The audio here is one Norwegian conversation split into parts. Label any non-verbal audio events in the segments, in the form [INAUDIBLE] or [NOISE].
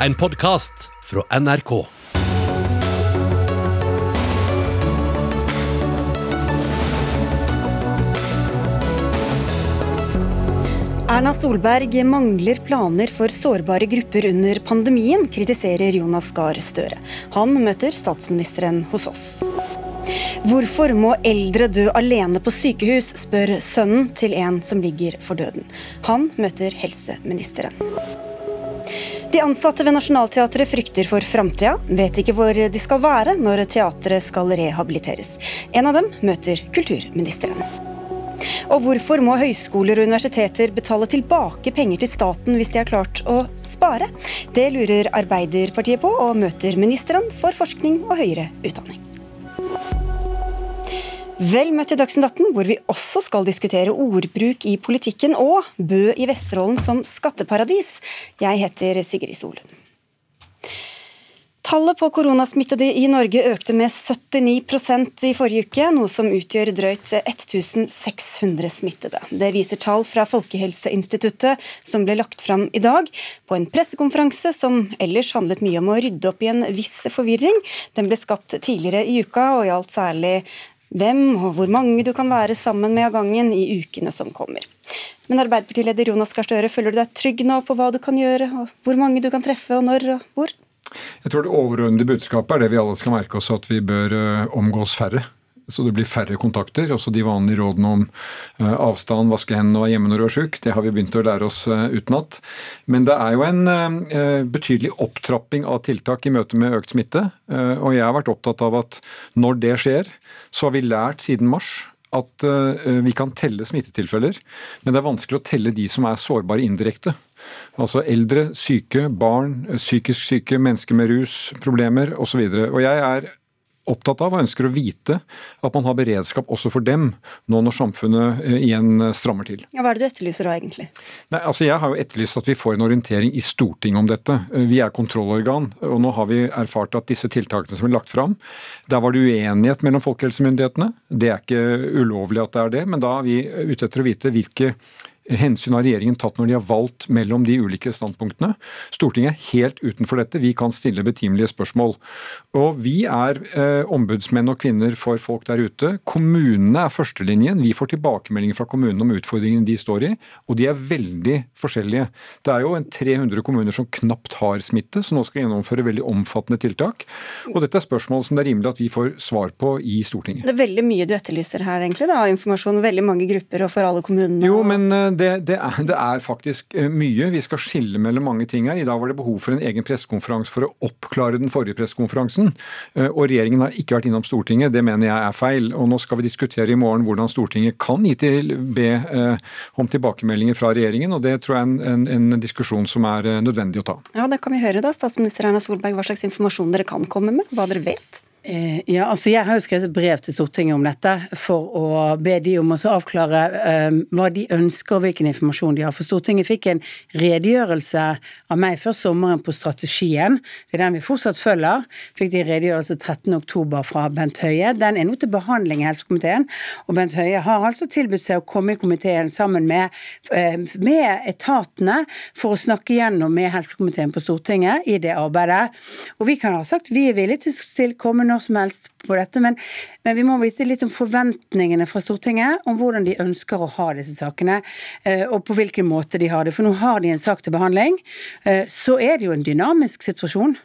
En podkast fra NRK. Erna Solberg mangler planer for sårbare grupper under pandemien, kritiserer Jonas Gahr Støre. Han møter statsministeren hos oss. Hvorfor må eldre dø alene på sykehus, spør sønnen til en som ligger for døden. Han møter helseministeren. De ansatte ved Nationaltheatret frykter for framtida, vet ikke hvor de skal være når teatret skal rehabiliteres. En av dem møter kulturministeren. Og hvorfor må høyskoler og universiteter betale tilbake penger til staten hvis de har klart å spare? Det lurer Arbeiderpartiet på, og møter ministeren for forskning og høyere utdanning. Vel møtt til Dagsnytt 18, hvor vi også skal diskutere ordbruk i politikken og Bø i Vesterålen som skatteparadis. Jeg heter Sigrid Solund. Tallet på koronasmittede i Norge økte med 79% i forrige uke, noe som utgjør drøyt 1600 smittede. Det viser tall fra Folkehelseinstituttet som ble lagt fram i dag, på en pressekonferanse som ellers handlet mye om å rydde opp i en viss forvirring. Den ble skapt tidligere i uka og gjaldt særlig hvem og hvor mange du kan være sammen med av gangen i ukene som kommer. Men Arbeiderpartileder Jonas Gahr Støre, føler du deg trygg nå på hva du kan gjøre, og hvor mange du kan treffe, og når og hvor? Jeg tror det overordnede budskapet er det vi alle skal merke oss, at vi bør eh, omgås færre. Så det blir færre kontakter. Også de vanlige rådene om eh, avstand, vaske hendene og være hjemme når du er syk. Det har vi begynt å lære oss eh, utenat. Men det er jo en betydelig opptrapping av tiltak i møte med økt smitte. Og jeg har vært opptatt av at når det skjer, så har vi lært siden mars at vi kan telle smittetilfeller, men det er vanskelig å telle de som er sårbare indirekte. Altså eldre, syke, barn, psykisk syke, mennesker med rusproblemer osv. Og, og jeg er opptatt av og ønsker å vite at man har beredskap også for dem, nå når samfunnet eh, igjen strammer til. Ja, hva er det du etterlyser da, egentlig? Nei, altså Jeg har jo etterlyst at vi får en orientering i Stortinget om dette. Eh, vi er kontrollorgan, og nå har vi erfart at disse tiltakene som er lagt fram, der var det uenighet mellom folkehelsemyndighetene. Det er ikke ulovlig at det er det, men da er vi ute etter å vite hvilke hensyn har regjeringen tatt når de har valgt mellom de ulike standpunktene. Stortinget er helt utenfor dette. Vi kan stille betimelige spørsmål. Og Vi er eh, ombudsmenn og -kvinner for folk der ute. Kommunene er førstelinjen. Vi får tilbakemeldinger fra kommunene om utfordringene de står i, og de er veldig forskjellige. Det er jo en 300 kommuner som knapt har smitte, som nå skal gjennomføre veldig omfattende tiltak. Og dette er spørsmål som det er rimelig at vi får svar på i Stortinget. Det er veldig mye du etterlyser her, egentlig, da, informasjon. Veldig mange grupper og for alle kommunene. Jo, men det, det, er, det, er, faktisk eh, mye. Vi skal skille mellom mange ting her. I dag var det behov for en egen pressekonferanse for å oppklare den forrige pressekonferansen. Eh, og regjeringen har ikke vært innom Stortinget. Det mener jeg er feil. Og nå skal vi diskutere i morgen hvordan Stortinget kan gi til, be eh, om tilbakemeldinger fra regjeringen. Og det tror jeg er en, en, en diskusjon som er nødvendig å ta. Ja, det kan vi høre da. Statsminister Erna Solberg, hva slags informasjon dere kan komme med? Hva dere vet? Eh, ja, altså Jeg har jo skrevet et brev til Stortinget om dette for å be de om å avklare um, hva de ønsker og hvilken informasjon de har. For Stortinget fikk en redegjørelse av meg før sommeren på strategien. Det er den vi fortsatt følger. Fikk de redegjørelse 13.10 fra Bent Høie. Den er nå til behandling i helsekomiteen. Og Bent Høie har altså tilbudt seg å komme i komiteen sammen med, uh, med etatene for å snakke gjennom med helsekomiteen på Stortinget i det arbeidet. Og vi kan ha sagt vi er villige til å komme nå når som helst på dette, men, men, vi må vise litt om forventningene fra Stortinget om hvordan de ønsker å ha disse sakene, eh, og på hvilken måte de har det. For nå har de en sak til behandling. Eh, så er det jo en dynamisk situasjon.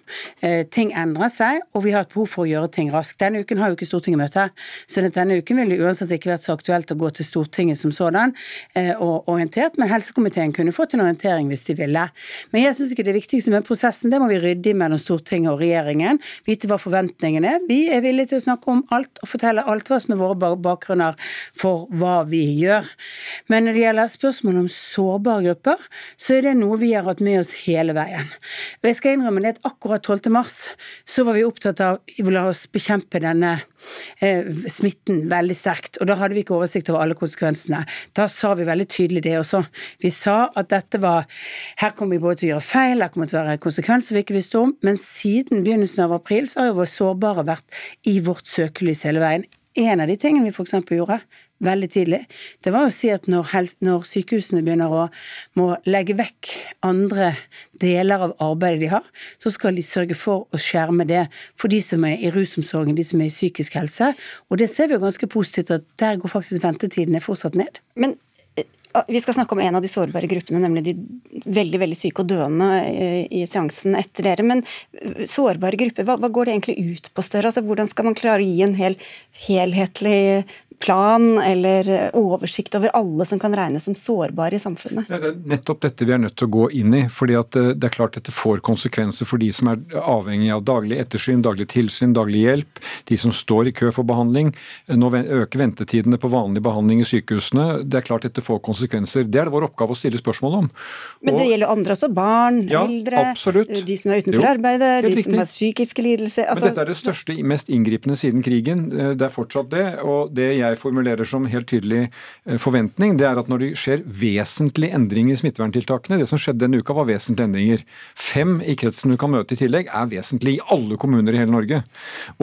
Eh, ting endrer seg, og vi har et behov for å gjøre ting raskt. Denne uken har jo ikke Stortinget møte, så denne uken ville det uansett ikke vært så aktuelt å gå til Stortinget som sådan og orientert, men helsekomiteen kunne fått en orientering hvis de ville. Men jeg syns ikke det viktigste med prosessen, det må vi rydde i mellom Stortinget og regjeringen. Vite hva forventningene er vi er villige til å snakke om alt og fortelle alt hva som er våre bakgrunner for hva vi gjør. Men når det gjelder spørsmålet om sårbare grupper, så er det noe vi har hatt med oss hele veien. Og jeg skal innrømme det at akkurat 12. mars så var vi opptatt av å la oss bekjempe denne smitten veldig sterkt. Og da hadde vi ikke oversikt over alle konsekvensene. Da sa vi veldig tydelig det også. Vi sa at dette var Her kommer vi både til å gjøre feil, her kommer det til å være konsekvenser vi ikke visste om. Men siden begynnelsen av april så har jo vår sårbare vært i vårt søkelys hele veien. En av de tingene vi f.eks. gjorde, veldig tidlig, det var å si at når, når sykehusene begynner å må legge vekk andre deler av arbeidet de har, så skal de sørge for å skjerme det for de som er i rusomsorgen, de som er i psykisk helse. Og det ser vi jo ganske positivt at der går faktisk ventetidene fortsatt ned. Men vi skal snakke om en av de sårbare gruppene, nemlig de veldig veldig syke og døende eh, i seansen etter dere. Men eh, sårbare grupper, hva, hva går det egentlig ut på større? Altså, hvordan skal man klare å gi en hel, helhetlig plan eller oversikt over alle som kan regnes som sårbare i samfunnet? Ja, det er nettopp dette vi er nødt til å gå inn i. fordi at eh, det er klart dette får konsekvenser for de som er avhengig av daglig ettersyn, daglig tilsyn, daglig hjelp. De som står i kø for behandling. Nå øker ventetidene på vanlig behandling i sykehusene. Det er klart dette får konsekvenser. Det er det vår oppgave å stille spørsmål om. Men det gjelder andre også. Barn, ja, eldre, absolutt. de som er utenfor jo, arbeidet, de riktig. som har psykiske lidelser. Altså... Men dette er det største, mest inngripende siden krigen. Eh, det er fortsatt det. og det jeg jeg formulerer som helt tydelig eh, forventning, det er at når det skjer vesentlige endringer i smitteverntiltakene Det som skjedde denne uka, var vesentlige endringer. Fem i kretsen du kan møte i tillegg, er vesentlig i alle kommuner i hele Norge.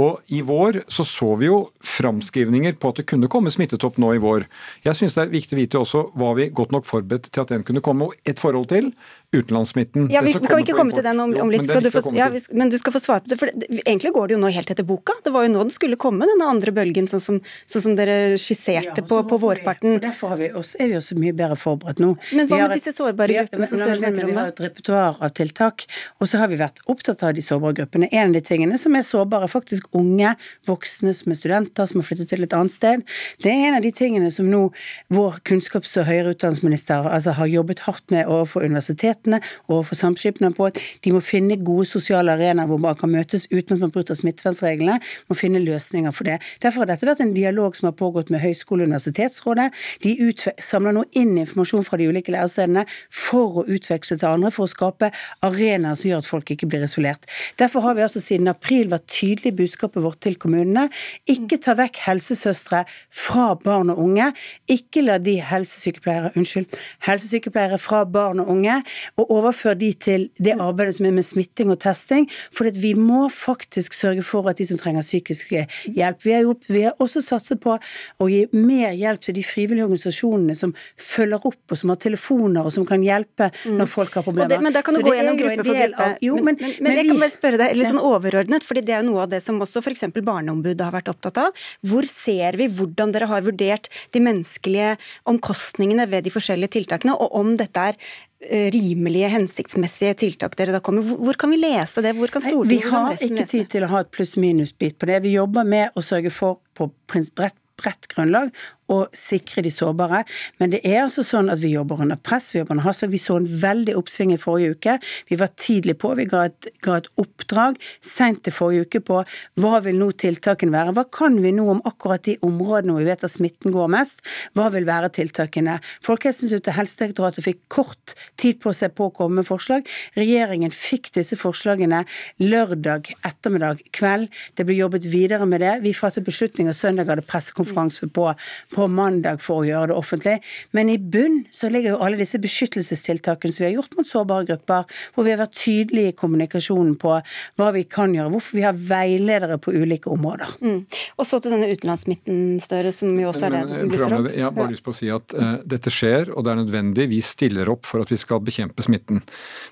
Og i vår så så vi jo framskrivninger på at det kunne komme smittetopp nå i vår. Jeg syns det er viktig å vite også var vi godt nok forberedt til at den kunne komme. Og et forhold til utenlandssmitten. Ja, vi, vi kan ikke komme til den om, om litt, men, du få, ja, vi, men du skal få svare på det. for det, Egentlig går det jo nå helt etter boka. Det var jo nå den skulle komme, denne andre bølgen, sånn som, sånn som dere skisserte ja, på, på vårparten. og derfor vi også, er vi også mye bedre forberedt nå. Men hva med disse sårbare gruppene som Støre snakker om? Vi har et repertoar av tiltak, og så har vi vært opptatt av de sårbare gruppene. En av de tingene som er sårbare, er faktisk unge voksne som er studenter, som har flyttet til et annet sted. Det er en av de tingene som nå vår kunnskaps- og høyere utdanningsminister altså, har jobbet hardt med overfor universitetet myndighetene overfor samskipnadene på at de må finne gode sosiale arenaer hvor man kan møtes uten at man bryter smittevernreglene. Må finne løsninger for det. Derfor har dette vært en dialog som har pågått med Høgskole- og universitetsrådet. De samler nå inn informasjon fra de ulike lærestedene for å utveksle til andre, for å skape arenaer som gjør at folk ikke blir isolert. Derfor har vi altså siden april vært tydelig i budskapet vårt til kommunene. Ikke ta vekk helsesøstre fra barn og unge. Ikke la de helsesykepleiere, unnskyld, helsesykepleiere fra barn og unge og overføre de til det arbeidet som er med smitting og testing. For vi må faktisk sørge for at de som trenger psykisk hjelp Vi har, gjort, vi har også satset på å gi mer hjelp til de frivillige organisasjonene som følger opp, og som har telefoner, og som kan hjelpe når mm. folk har problemer. Det, men da kan du gå gjennom gruppe for gruppe. Jo, men, men, men, men jeg vi, kan bare spørre deg litt sånn overordnet, fordi det er noe av det som også f.eks. Barneombudet har vært opptatt av. Hvor ser vi hvordan dere har vurdert de menneskelige omkostningene ved de forskjellige tiltakene, og om dette er rimelige, hensiktsmessige tiltak dere da kommer. Hvor kan vi lese det? Hvor kan Stortinget Vi har ikke tid til å ha et pluss-minus-bit på det. Vi jobber med å sørge for på bredt grunnlag å sikre de sårbare. Men det er altså sånn at vi jobber under press, vi jobber under hastverk. Vi så en veldig oppsving i forrige uke. Vi var tidlig på. Vi ga et, ga et oppdrag sent i forrige uke på hva vil nå tiltakene være. Hva kan vi nå om akkurat de områdene hvor vi vet at smitten går mest? Hva vil være tiltakene? Folkehelseinstituttet og Helsedirektoratet fikk kort tid på seg på å komme med forslag. Regjeringen fikk disse forslagene lørdag ettermiddag kveld. Det ble jobbet videre med det. Vi fattet beslutninger søndag, hadde pressekonferanse på, på på mandag for å gjøre det offentlig. Men i bunn så ligger jo alle disse beskyttelsestiltakene som vi har gjort mot sårbare grupper, hvor vi har vært tydelige i kommunikasjonen på hva vi kan gjøre, hvorfor vi har veiledere på ulike områder. Mm. Og så til denne utenlandssmitten, Støre, som jo også er det som blusser opp. Jeg har bare lyst på å si at uh, dette skjer, og det er nødvendig. Vi stiller opp for at vi skal bekjempe smitten.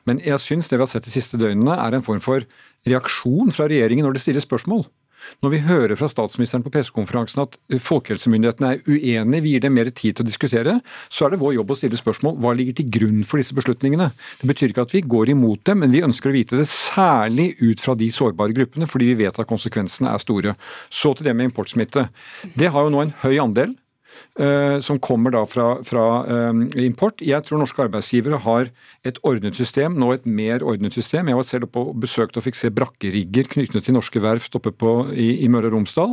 Men jeg syns det vi har sett de siste døgnene, er en form for reaksjon fra regjeringen når det stilles spørsmål. Når vi hører fra statsministeren på pressekonferansen at folkehelsemyndighetene er uenige, vi gir dem mer tid til å diskutere, så er det vår jobb å stille spørsmål hva ligger til grunn for disse beslutningene. Det betyr ikke at vi går imot dem, men vi ønsker å vite det særlig ut fra de sårbare gruppene, fordi vi vet at konsekvensene er store. Så til det med importsmitte. Det har jo nå en høy andel. Eh, som kommer da fra, fra um, import. Jeg tror norske arbeidsgivere har et ordnet system, nå et mer ordnet system. Jeg var selv oppe og besøkte og fikk se brakkerigger knyttet til norske verft oppe på, i, i Møre og Romsdal.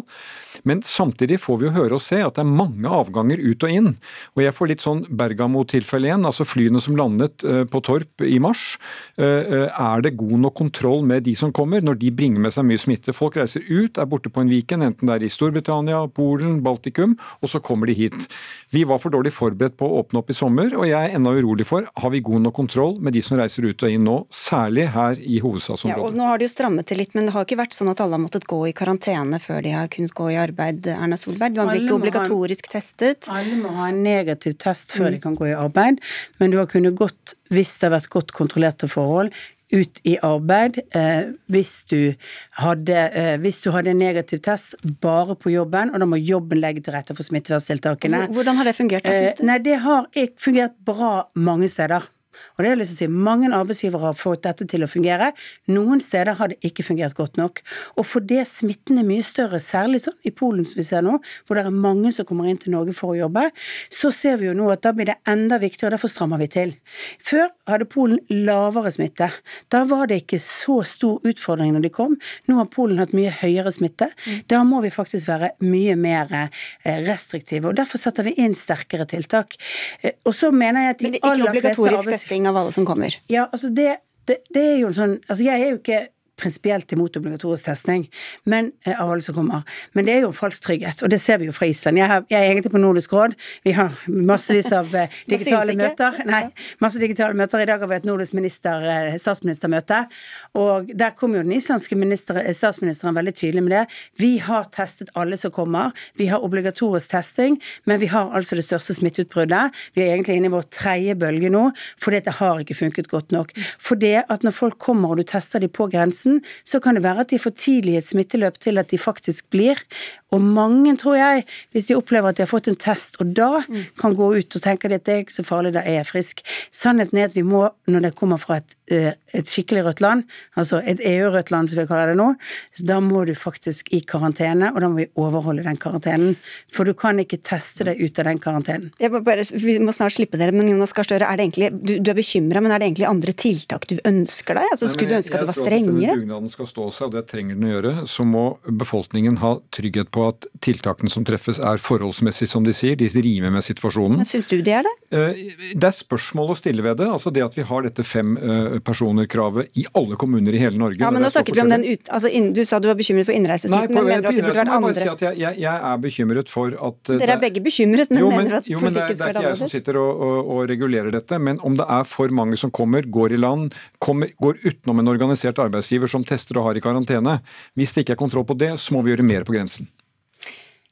Men samtidig får vi jo høre og se at det er mange avganger ut og inn. Og jeg får litt sånn Bergamo-tilfelle igjen, altså flyene som landet uh, på Torp i mars. Er det god nok kontroll med de som kommer, når de bringer med seg mye smitte? Folk reiser ut, er borte på en weekend, enten det er i Storbritannia, Polen, Baltikum, og så kommer de de hit. Vi var for dårlig forberedt på å åpne opp i sommer, og jeg er enda urolig for har vi god nok kontroll med de som reiser ut og inn nå, særlig her i hovedstadsområdet. Ja, og nå har det jo strammet til litt, men det har ikke vært sånn at alle har måttet gå i karantene før de har kunnet gå i arbeid, Erna Solberg. Du har ikke obligatorisk en, testet. Alle må ha en negativ test før mm. de kan gå i arbeid, men du har kunnet gått, hvis det har vært godt kontrollerte forhold, ut i arbeid eh, hvis, du hadde, eh, hvis du hadde en negativ test bare på jobben, og da må jobben legge til rette for smitteverntiltakene. Hvordan har det fungert, da, syns du? Eh, nei, Det har fungert bra mange steder. Og det har jeg lyst til å si, Mange arbeidsgivere har fått dette til å fungere. Noen steder har det ikke fungert godt nok. Og fordi smitten er mye større, særlig sånn i Polen som vi ser nå, hvor det er mange som kommer inn til Norge for å jobbe, så ser vi jo nå at da blir det enda viktigere, og derfor strammer vi til. Før hadde Polen lavere smitte. Da var det ikke så stor utfordring når de kom. Nå har Polen hatt mye høyere smitte. Da må vi faktisk være mye mer eh, restriktive. og Derfor setter vi inn sterkere tiltak. Eh, og så mener jeg at de aller fleste arbeids testing av alle som kommer? Ja, altså det, det, det er jo sånn Altså jeg er jo ikke prinsipielt imot obligatorisk testing men, eh, av alle som kommer. Men det er jo falsk trygghet, og det ser vi jo fra Island. Jeg, har, jeg er egentlig på Nordisk råd. Vi har massevis av eh, [LAUGHS] digitale møter. Nei, masse digitale møter. I dag har vi et nordisk minister, eh, statsministermøte. Og der kom jo den islandske minister, statsministeren veldig tydelig med det. Vi har testet alle som kommer. Vi har obligatorisk testing, men vi har altså det største smitteutbruddet. Vi er egentlig inne i vår tredje bølge nå, for det har ikke funket godt nok. For det at når folk kommer og du tester dem på grensen, så kan det være at de får tidlig et smitteløp til at de faktisk blir. Og mange, tror jeg, hvis de opplever at de har fått en test, og da kan gå ut og tenke at det er ikke så farlig, da er jeg frisk. Sannheten er at vi må, når det kommer fra et, eh, et skikkelig rødt land, altså et EU-rødt land som vi kaller det nå, da må du faktisk i karantene, og da må vi overholde den karantenen. For du kan ikke teste deg ut av den karantenen. Bare, vi må snart slippe dere, men Jonas Gahr Støre, du, du er bekymra, men er det egentlig andre tiltak du ønsker deg? Altså, skulle du ønske at det var strengere? Jeg tror at dugnaden skal stå seg, og det trenger den å gjøre, så må befolkningen ha trygghet på at tiltakene som treffes er forholdsmessig, som de sier. De rimer med situasjonen. Men Syns du de er det? Eh, det er spørsmål å stille ved det. Altså det at vi har dette fem eh, personer-kravet i alle kommuner i hele Norge. Ja, men nå snakket vi om den ut... Altså, du sa du var bekymret for innreisesmitten, men mener du at det burde vært andre? Si jeg, jeg, jeg, er bekymret for at eh, Dere er begge bekymret, men, jo, men mener at jo, men det, det er ikke jeg som sitter og, og, og, regulerer dette. Men om det er for mange som kommer, går i land, kommer, går utenom en organisert arbeidsgiver som tester og har i karantene. Hvis det ikke er kontroll på det, så må vi gjøre mer på grensen.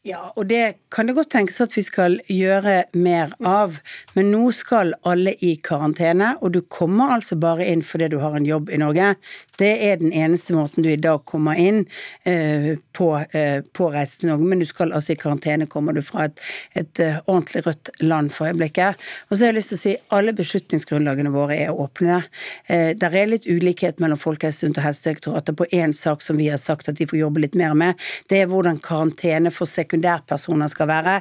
Ja, og det kan det godt tenkes at vi skal gjøre mer av. Men nå skal alle i karantene, og du kommer altså bare inn fordi du har en jobb i Norge. Det er den eneste måten du i dag kommer inn eh, på, eh, på reise til Norge. Men du skal altså i karantene, kommer du fra et, et uh, ordentlig rødt land for øyeblikket. Og så har jeg lyst til å si alle beslutningsgrunnlagene våre er åpne. Eh, der er litt ulikhet mellom Folkehelseinstituttet og Helsedirektoratet på én sak som vi har sagt at de får jobbe litt mer med. Det er hvordan karantene for sekundærpersoner skal være.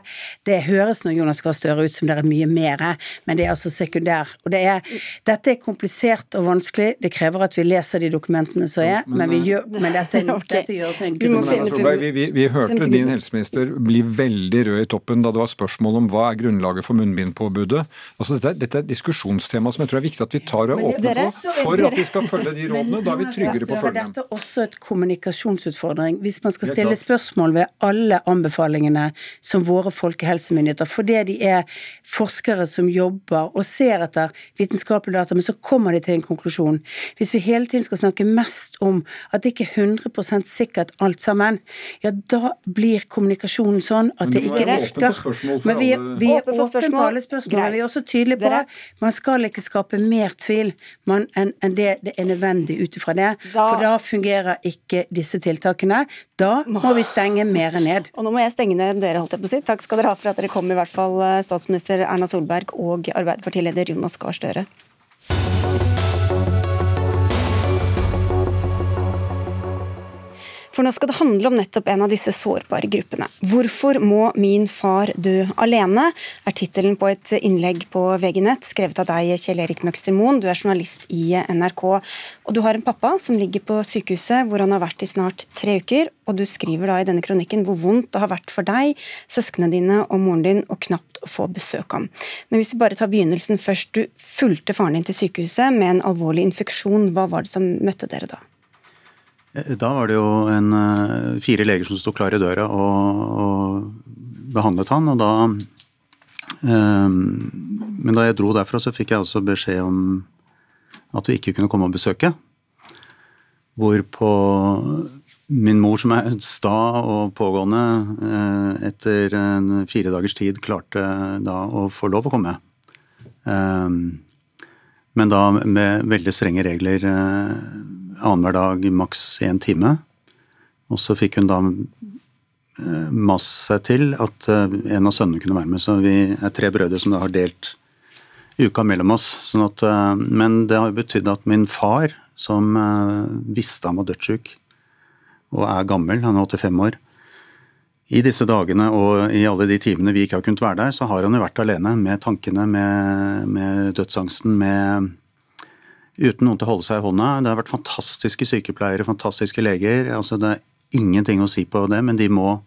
Det høres når Jonas Gahr Støre ut som det er mye mer, men det er altså sekundær. Og det er, dette er komplisert og vanskelig. Det krever at vi leser de dokumentene som er, men, vi gjør, men dette, [LAUGHS] okay. dette gjøres en grunn. Vi, vi, vi, hørte din helseminister bli veldig rød i toppen da det var spørsmål om hva er grunnlaget for munnbindpåbudet. Altså dette, dette er et diskusjonstema som jeg tror er viktig at vi tar og åpner på for at vi skal følge de rådene. Da er vi tryggere på å følge dem. Dette er også et kommunikasjonsutfordring. Hvis man skal stille spørsmål ved alle anbefalingene som våre folkehelsemyndigheter, fordi de er forskere som jobber og ser etter vitenskapelige data, men så kommer de til en konklusjon. Hvis vi hele tiden skal snakke mest om at det ikke er 100 sikkert alt sammen, ja da blir kommunikasjonen sånn at det ikke rekker. Men vi, vi er åpne på alle spørsmål, men vi er også tydelige på at man skal ikke skape mer tvil enn en det det er nødvendig ut ifra det. For da fungerer ikke disse tiltakene. Da må vi stenge mer ned. Og nå må jeg stenge ned dere, holdt jeg på å si. Takk skal dere ha for at dere kom, i hvert fall eh, statsminister Erna Solberg og Arbeiderpartileder Jonas Gahr Støre. For nå skal det handle om nettopp en av disse sårbare gruppene. 'Hvorfor må min far dø alene?' er tittelen på et innlegg på VG Nett, skrevet av deg, Kjell Erik Møgster Moen. Du er journalist i NRK. Og du har en pappa som ligger på sykehuset, hvor han har vært i snart tre uker. Og du skriver da i denne kronikken hvor vondt det har vært for deg, søsknene dine og moren din å knapt få besøk ham. Men hvis vi bare tar begynnelsen først. Du fulgte faren din til sykehuset med en alvorlig infeksjon. Hva var det som møtte dere da? Da var det jo en, eh, fire leger som sto klar i døra og, og behandlet han, og da Men da jeg dro derfra, så fikk jeg også beskjed om at vi ikke kunne komme og besøke. Hvorpå min mor, som er sta og pågående, eh, etter fire dagers tid klarte da å få lov å komme. Um, men da med veldig strenge regler annenhver dag, maks én time. Og så fikk hun da masse til at en av sønnene kunne være med. Så vi er tre brødre som da har delt uka mellom oss. Sånn at, men det har jo betydd at min far, som visste han var dødssyk og er gammel, han er 85 år. I disse dagene og i alle de timene vi ikke har kunnet være der, så har han jo vært alene med tankene, med, med dødsangsten, med uten noen til å holde seg i hånda. Det har vært fantastiske sykepleiere, fantastiske leger. altså Det er ingenting å si på det, men de må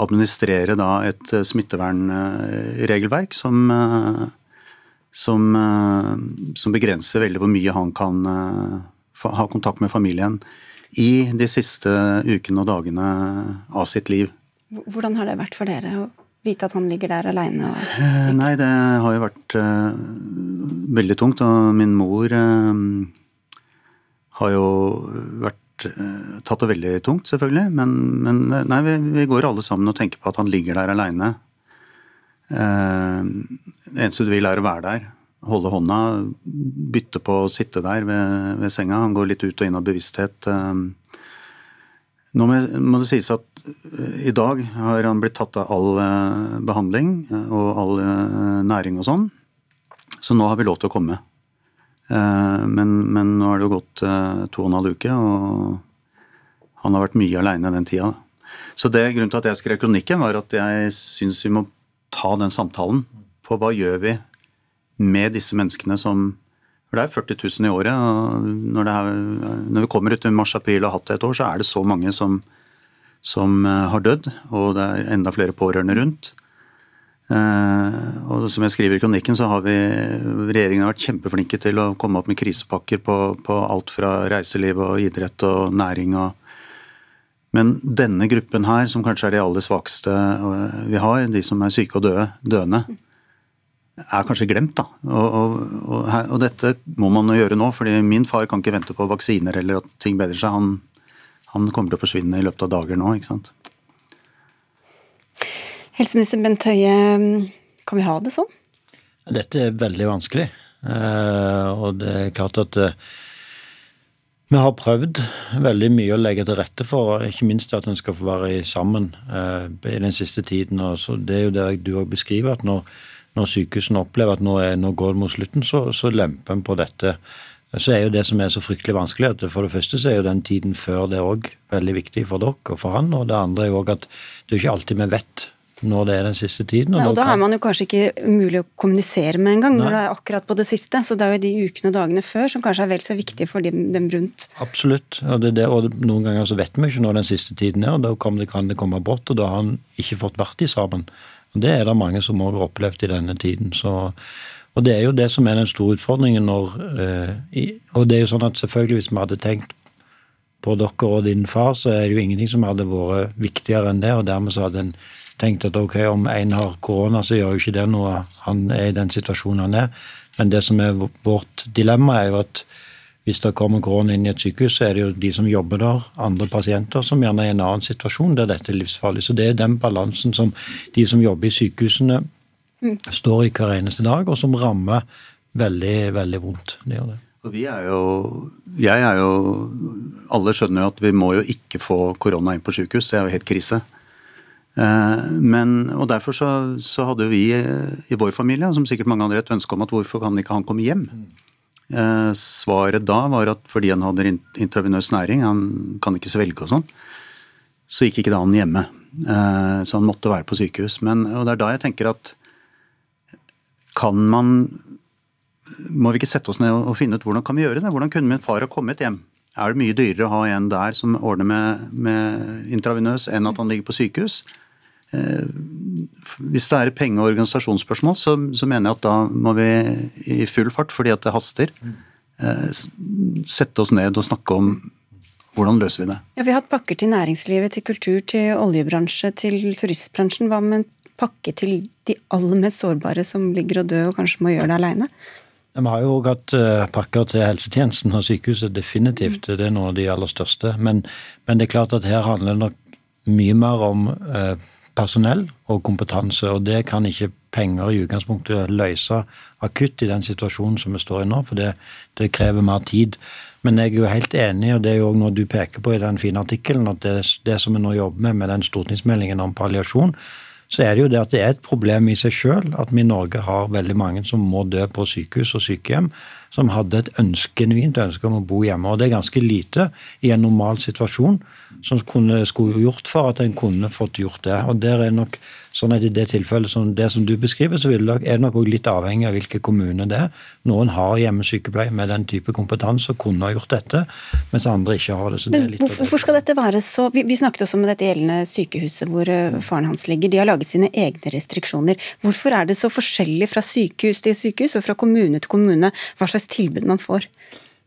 administrere da et smittevernregelverk som, som, som begrenser veldig hvor mye han kan ha kontakt med familien i de siste ukene og dagene av sitt liv. Hvordan har det vært for dere vite at han ligger der aleine? Eh, nei, det har jo vært uh, veldig tungt. Og min mor uh, har jo vært uh, tatt det veldig tungt, selvfølgelig. Men, men nei, vi, vi, går alle sammen og tenker på at han ligger der aleine. det eneste du vil, er å være der holde hånda, bytte på å sitte der ved, ved, senga. Han går litt ut og inn av bevissthet. Eh. Nå må det sies at eh, i dag har han blitt tatt av all eh, behandling og all næring og sånn. Så nå har vi lov til å komme. Men, men nå har det jo gått to og en halv uke, og han har vært mye aleine den tida. Så det grunnen til at jeg skrev kronikken, var at jeg syns vi må ta den samtalen på hva gjør vi med disse menneskene som For det er 40 000 i året. og Når, er, når vi kommer ut i mars-april og har hatt det et år, så er det så mange som, som eh, har dødd. Og det er enda flere pårørende rundt. Eh, og som jeg skriver i kronikken, så har vi regjeringen har vært kjempeflinke til å komme opp med krisepakker på, på alt fra reiseliv og idrett og næring og men denne gruppen her, som kanskje er de aller svakeste eh, vi har, de som er syke og døde, døende, er kanskje glemt. da. Og, og, og, og, dette må man gjøre nå, fordi min far kan ikke vente på vaksiner eller at ting bedrer seg. Han, han kommer til å forsvinne i løpet av dager nå. ikke sant? Helseminister Bent Høie, kan vi ha det sånn? Dette er veldig vanskelig. Eh, og det er klart at eh, vi har prøvd veldig mye å legge til rette for, ikke minst at en skal få være sammen eh, i den siste tiden. og Det er jo det du òg beskriver, at når når sykehusene opplever at nå, er, nå går det mot slutten, så, så lemper en på dette. Så er jo det som er så fryktelig vanskelig, at for det første så er jo den tiden før det òg veldig viktig for dere og for han. Og det andre er jo òg at det er ikke alltid vi vet når det er den siste tiden. Og, Nei, og da er man jo kanskje ikke mulig å kommunisere med en gang, når det er akkurat på det siste. Så det er jo de ukene og dagene før som kanskje er vel så viktige for dem, dem rundt. Absolutt. Og, det, det, og noen ganger så vet vi ikke når den siste tiden er, og da kan det, kan det komme brått, og da har han ikke fått vært i sammen. Det er det mange som òg har opplevd i denne tiden. Så, og det er jo det som er den store utfordringen når eh, Og det er jo sånn at selvfølgelig hvis vi hadde tenkt på dere og din far, så er det jo ingenting som hadde vært viktigere enn det. Og dermed så hadde en tenkt at ok, om en har korona, så gjør jo ikke det noe. Han er i den situasjonen han er. Men det som er vårt dilemma, er jo at hvis det kommer korona inn i et sykehus, så er det jo de som jobber der, andre pasienter, som gjerne er i en annen situasjon der dette er livsfarlig. Så det er den balansen som de som jobber i sykehusene, står i hver eneste dag, og som rammer veldig, veldig vondt. Det gjør det. Og vi er jo, jeg er jo Alle skjønner jo at vi må jo ikke få korona inn på sykehus, det er jo helt krise. Eh, men, og Derfor så, så hadde vi i vår familie, som sikkert mange andre, et ønske om at hvorfor kan ikke han komme hjem? Eh, svaret da var at fordi han hadde intravenøs næring, han kan ikke svelge og sånn, så gikk ikke da han hjemme. Eh, så han måtte være på sykehus. Men, og det er da jeg tenker at kan man Må vi ikke sette oss ned og finne ut hvordan kan vi gjøre det? Hvordan kunne min far ha kommet hjem? Er det mye dyrere å ha en der som ordner med, med intravenøs, enn at han ligger på sykehus? Eh, hvis det er penge- og organisasjonsspørsmål, så, så, mener jeg at da må vi i full fart, fordi at det haster, eh, sette oss ned og snakke om hvordan løser vi det. Ja, Vi har hatt pakker til næringslivet, til kultur, til oljebransje, til turistbransjen. Hva med pakke til de aller mest sårbare som ligger og dør og kanskje må gjøre det aleine? Vi har jo òg hatt uh, pakker til helsetjenesten og sykehuset, definitivt. Det er noe av de aller største. Men, men, det er klart at her handler det nok mye mer om uh, personell og kompetanse. Og det kan ikke penger i utgangspunktet løse akutt i den situasjonen som vi står i nå, for det, det krever mer tid. Men jeg er jo helt enig, og det er jo noe du peker på i den fine artikkelen, at det, det som vi nå jobber med med den stortingsmeldingen om palliasjon, så er det jo det at det er et problem i seg sjøl at vi i Norge har veldig mange som må dø på sykehus og sykehjem, som hadde et ønske, genuint ønske om å bo hjemme. Og det er ganske lite i en normal situasjon som kunne, skulle gjort for at en kunne fått gjort det. Og der er nok sånn at I det tilfellet som det som du beskriver, så er det nok også litt avhengig av hvilke kommuner det er. Noen har hjemmesykepleie med den type kompetanse og kunne ha gjort dette, mens andre ikke har det. Men det hvorfor skal dette være så vi, vi, snakket også om dette gjeldende sykehuset hvor uh, faren hans ligger. De har laget sine egne restriksjoner. Hvorfor er det så forskjellig fra sykehus til sykehus og fra kommune til kommune hva slags tilbud man får?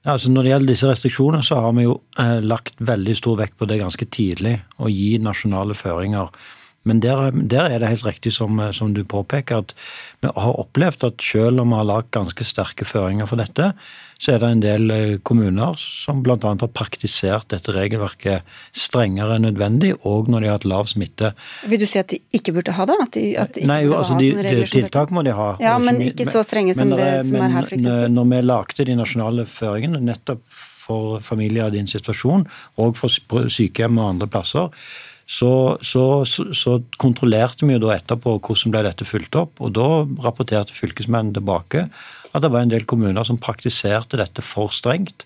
Altså når det gjelder disse restriksjonene, så har vi jo eh, lagt veldig stor vekt på det ganske tidlig. Å gi nasjonale føringer men der, der, er det helt riktig som, som, du påpeker, at vi har opplevd at selv om vi har lagt ganske sterke føringer for dette, så er det en del eh, kommuner som bl.a. har praktisert dette regelverket strengere enn nødvendig, og når de har hatt lav smitte. Vil du si at de ikke burde ha det? At de, at de Nei, jo, altså de, tiltak må de ha. Ja, Men ikke så strenge som det som er her, f.eks. Når vi lagde de nasjonale føringene nettopp for familier i din situasjon, og for sykehjem og andre plasser, så, så, så, kontrollerte vi jo da etterpå hvordan ble dette fulgt opp. og Da rapporterte fylkesmennene tilbake at det var en del kommuner som praktiserte dette for strengt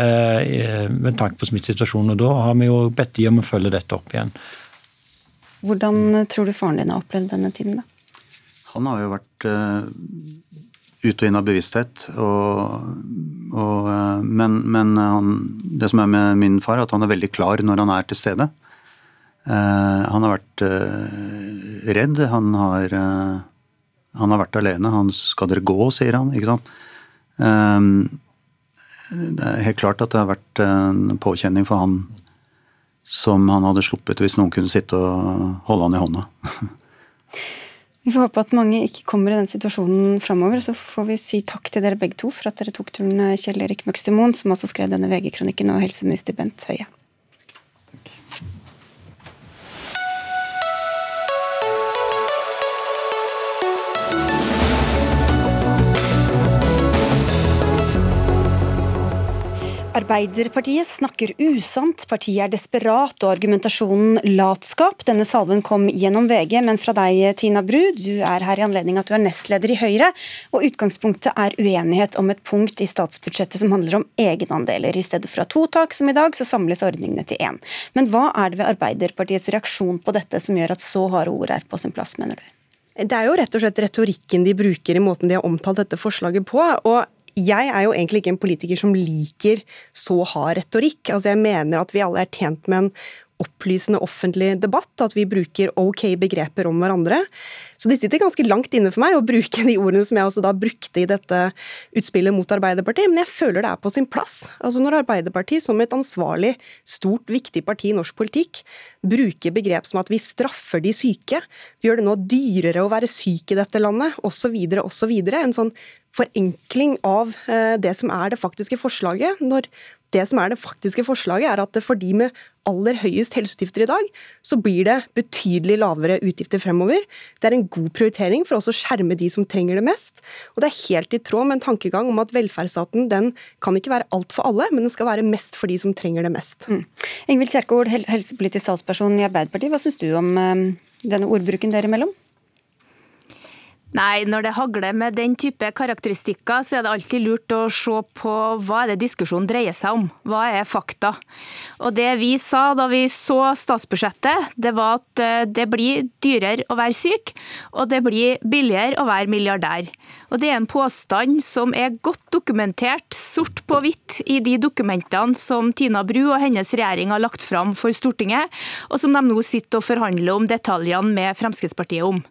eh, med tanke på smittesituasjonen. og Da har vi jo bedt de om å følge dette opp igjen. Hvordan tror du faren din har opplevd denne tiden? da? Han har jo vært uh, ut og inn av bevissthet. Og, og, uh, men, men han, det som er med min far, er at han er veldig klar når han er til stede. Eh, han har vært eh, redd. Han har, eh, han har vært alene. Han 'skal dere gå', sier han. ikke sant? Det er helt klart at det har vært en påkjenning for han som han hadde sluppet hvis noen kunne sitte og holde han i hånda. [LAUGHS] Vi får håpe at mange ikke kommer i den situasjonen framover. Så får vi si takk til dere begge to for at dere tok turen, Kjell Erik Møgstermoen, som også skrev denne VG-kronikken, og helseminister Bent Høie. Arbeiderpartiet snakker usant, partiet er desperat og argumentasjonen latskap. Denne salven kom gjennom VG, men fra deg, Tina Bru, du er her i anledning at du er nestleder i Høyre, og utgangspunktet er uenighet om et punkt i statsbudsjettet som handler om egenandeler. I stedet for å ha to tak som i dag, så samles ordningene til én. Men hva er det ved Arbeiderpartiets reaksjon på dette som gjør at så harde ord er på sin plass, mener du? Det er jo rett og slett retorikken de bruker i måten de har omtalt dette forslaget på. og jeg er jo egentlig ikke en politiker som liker så hard retorikk. Altså jeg mener at vi alle er tjent med en opplysende offentlig debatt, at vi bruker ok begreper om hverandre. Så det sitter ganske langt inne for meg å bruke de ordene som jeg også da brukte i dette utspillet mot Arbeiderpartiet, men jeg føler det er på sin plass. Altså Når Arbeiderpartiet som et ansvarlig, stort, viktig parti i norsk politikk bruker begrep som at vi straffer de syke, vi gjør det nå dyrere å være syk i dette landet, osv., osv. En sånn forenkling av eh, det som er det faktiske forslaget. Når det som er det faktiske forslaget, er at for de med aller høyest helseutgifter i dag, så blir det betydelig lavere utgifter fremover. Det er en god prioritering for å skjerme de som trenger det mest. Og det er helt i tråd med en tankegang om at velferdsstaten den kan ikke være alt for alle, men den skal være mest for de som trenger det mest. Mm. Ingvild Kjerkol, helsepolitisk talsperson i Arbeiderpartiet, hva syns du om um, denne ordbruken dere imellom? Nei, når det hagler med den type karakteristikker, så er det alltid lurt å se på hva er det diskusjonen dreier seg om. Hva er fakta? Og Det vi sa da vi så statsbudsjettet, det var at eh, det blir dyrere å være syk, og det blir billigere å være milliardær. Og Det er en påstand som er godt dokumentert, sort på hvitt, i de dokumentene som Tina Bru og hennes regjering har lagt fram for Stortinget, og som de nå sitter og forhandler om detaljene med Fremskrittspartiet om.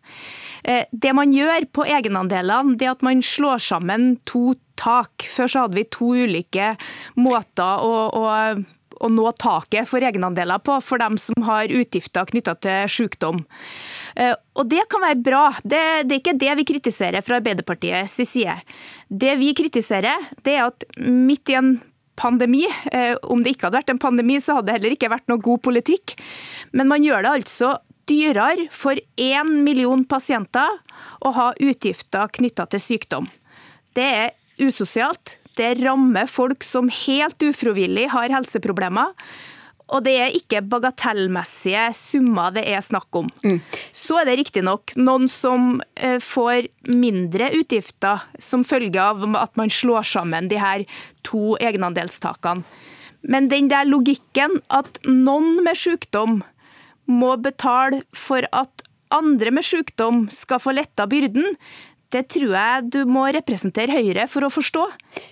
Eh, det man gjør på egenandelene, det at man slår sammen to tak. Før så hadde vi to ulike måter å, å å nå taket for egenandeler på for dem som har utgifter knytta til sykdom. Eh, og det kan være bra. Det, det, er ikke det vi kritiserer fra Arbeiderpartiets side. Det vi kritiserer, det er at midt i en pandemi. Eh, om det ikke hadde vært en pandemi, så hadde det heller ikke vært noe god politikk. Men man gjør det altså dyrere for én million pasienter å ha utgifter knytta til sykdom. Det er usosialt. Det rammer folk som helt ufrivillig har helseproblemer. Og det er ikke bagatellmessige summer det er snakk om. Mm. Så er det riktignok noen som eh, får mindre utgifter som følge av at man slår sammen de her to egenandelstakene. Men den der logikken at noen med sykdom må betale for at andre med sykdom skal få letta byrden, det tror jeg du må representere Høyre for å forstå.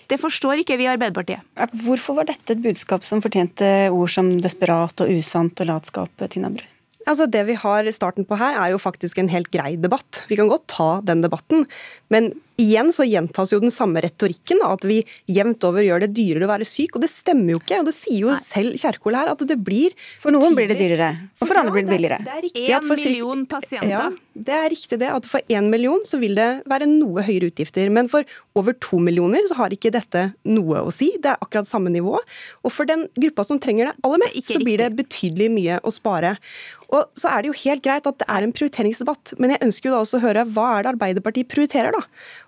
Det forstår ikke vi i Arbeiderpartiet. Hvorfor var dette et budskap som fortjente ord som desperat og usant og latskap, Tina Bru? Altså Det vi har starten på her, er jo faktisk en helt grei debatt. Vi kan godt ta den debatten. Men igjen så gjentas jo den samme retorikken, da, at vi jevnt over gjør det dyrere å være syk. Og det stemmer jo ikke. Og det sier jo Nei. selv Kjerkol her, at det blir For noen blir det dyrere, og for andre blir det billigere. Det, det er en million pasienter. Ja, det er riktig det. At for én million så vil det være noe høyere utgifter. Men for over to millioner så har ikke dette noe å si. Det er akkurat samme nivå. Og for den gruppa som trenger det aller mest, det så blir det betydelig mye å spare. Og så er det jo helt greit at det er en prioriteringsdebatt, men jeg ønsker jo da også å høre hva er det Arbeiderpartiet prioriterer, da?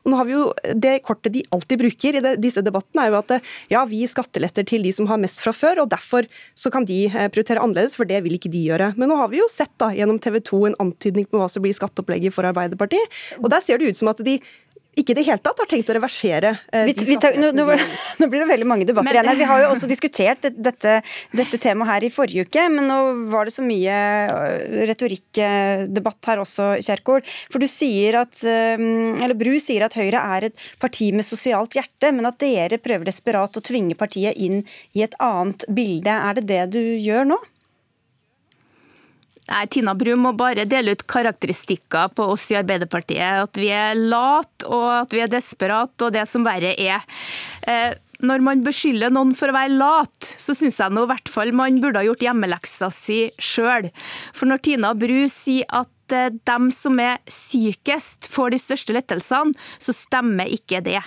Og nå har vi jo, Det kortet de alltid bruker i det, disse debattene, er jo at ja, vi gir skatteletter til de som har mest fra før, og derfor så kan de eh, prioritere annerledes, for det vil ikke de gjøre. Men nå har vi jo sett da gjennom TV 2 en antydning på hva som blir skatteopplegget for Arbeiderpartiet, og der ser det ut som at de ikke i det hele tatt har tenkt å reversere eh, vi, vi tar, nå, nå, [LAUGHS] nå, blir det veldig mange debatter men, igjen. Vi har jo også diskutert dette, dette, temaet her i forrige uke, men nå var det så mye øh, retorikkdebatt her også, Kjerkol. For du sier at, øh, eller Bru sier at Høyre er et parti med sosialt hjerte, men at dere prøver desperat å tvinge partiet inn i et annet bilde. Er det det du gjør nå? Nei, Tina Bru må bare dele ut karakteristikker på oss i Arbeiderpartiet. At vi er late og at vi er desperate og det som verre er. Eh, når man beskylder noen for å være lat, så syns jeg nå i hvert fall man burde ha gjort hjemmeleksa si sjøl. For når Tina Bru sier at eh, dem som er sykest får de største lettelsene, så stemmer ikke det.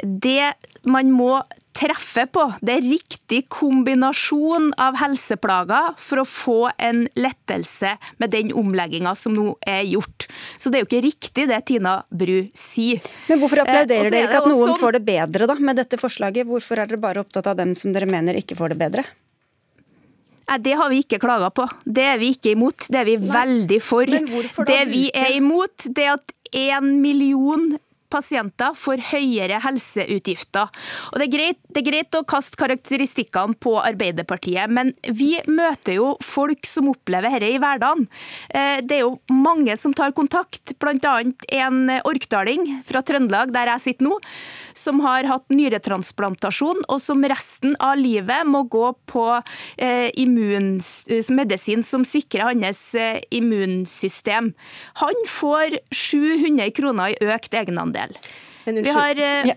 Det man må treffer på. Det er riktig kombinasjon av helseplager for å få en lettelse med den omlegginga som nå er gjort. Så det er jo ikke riktig det Tina Bru sier. Men hvorfor applauderer eh, dere ikke at noen sånn... får det bedre da, med dette forslaget? Hvorfor er dere bare opptatt av dem som dere mener ikke får det bedre? Nei, Det har vi ikke klaga på. Det er vi ikke imot. Det er vi Nei. veldig for. Det vi er imot, det er at én million pasienter får høyere helseutgifter. Og det er, greit, det er greit å kaste karakteristikkene på Arbeiderpartiet, men vi møter jo folk som opplever dette i hverdagen. Eh, det er jo mange som tar kontakt, bl.a. en orkdaling fra Trøndelag, der jeg sitter nå, som har hatt nyretransplantasjon, og som resten av livet må gå på eh, immunmedisin som sikrer hans eh, immunsystem. Han får 700 kroner i økt egenandel. Vi har uh,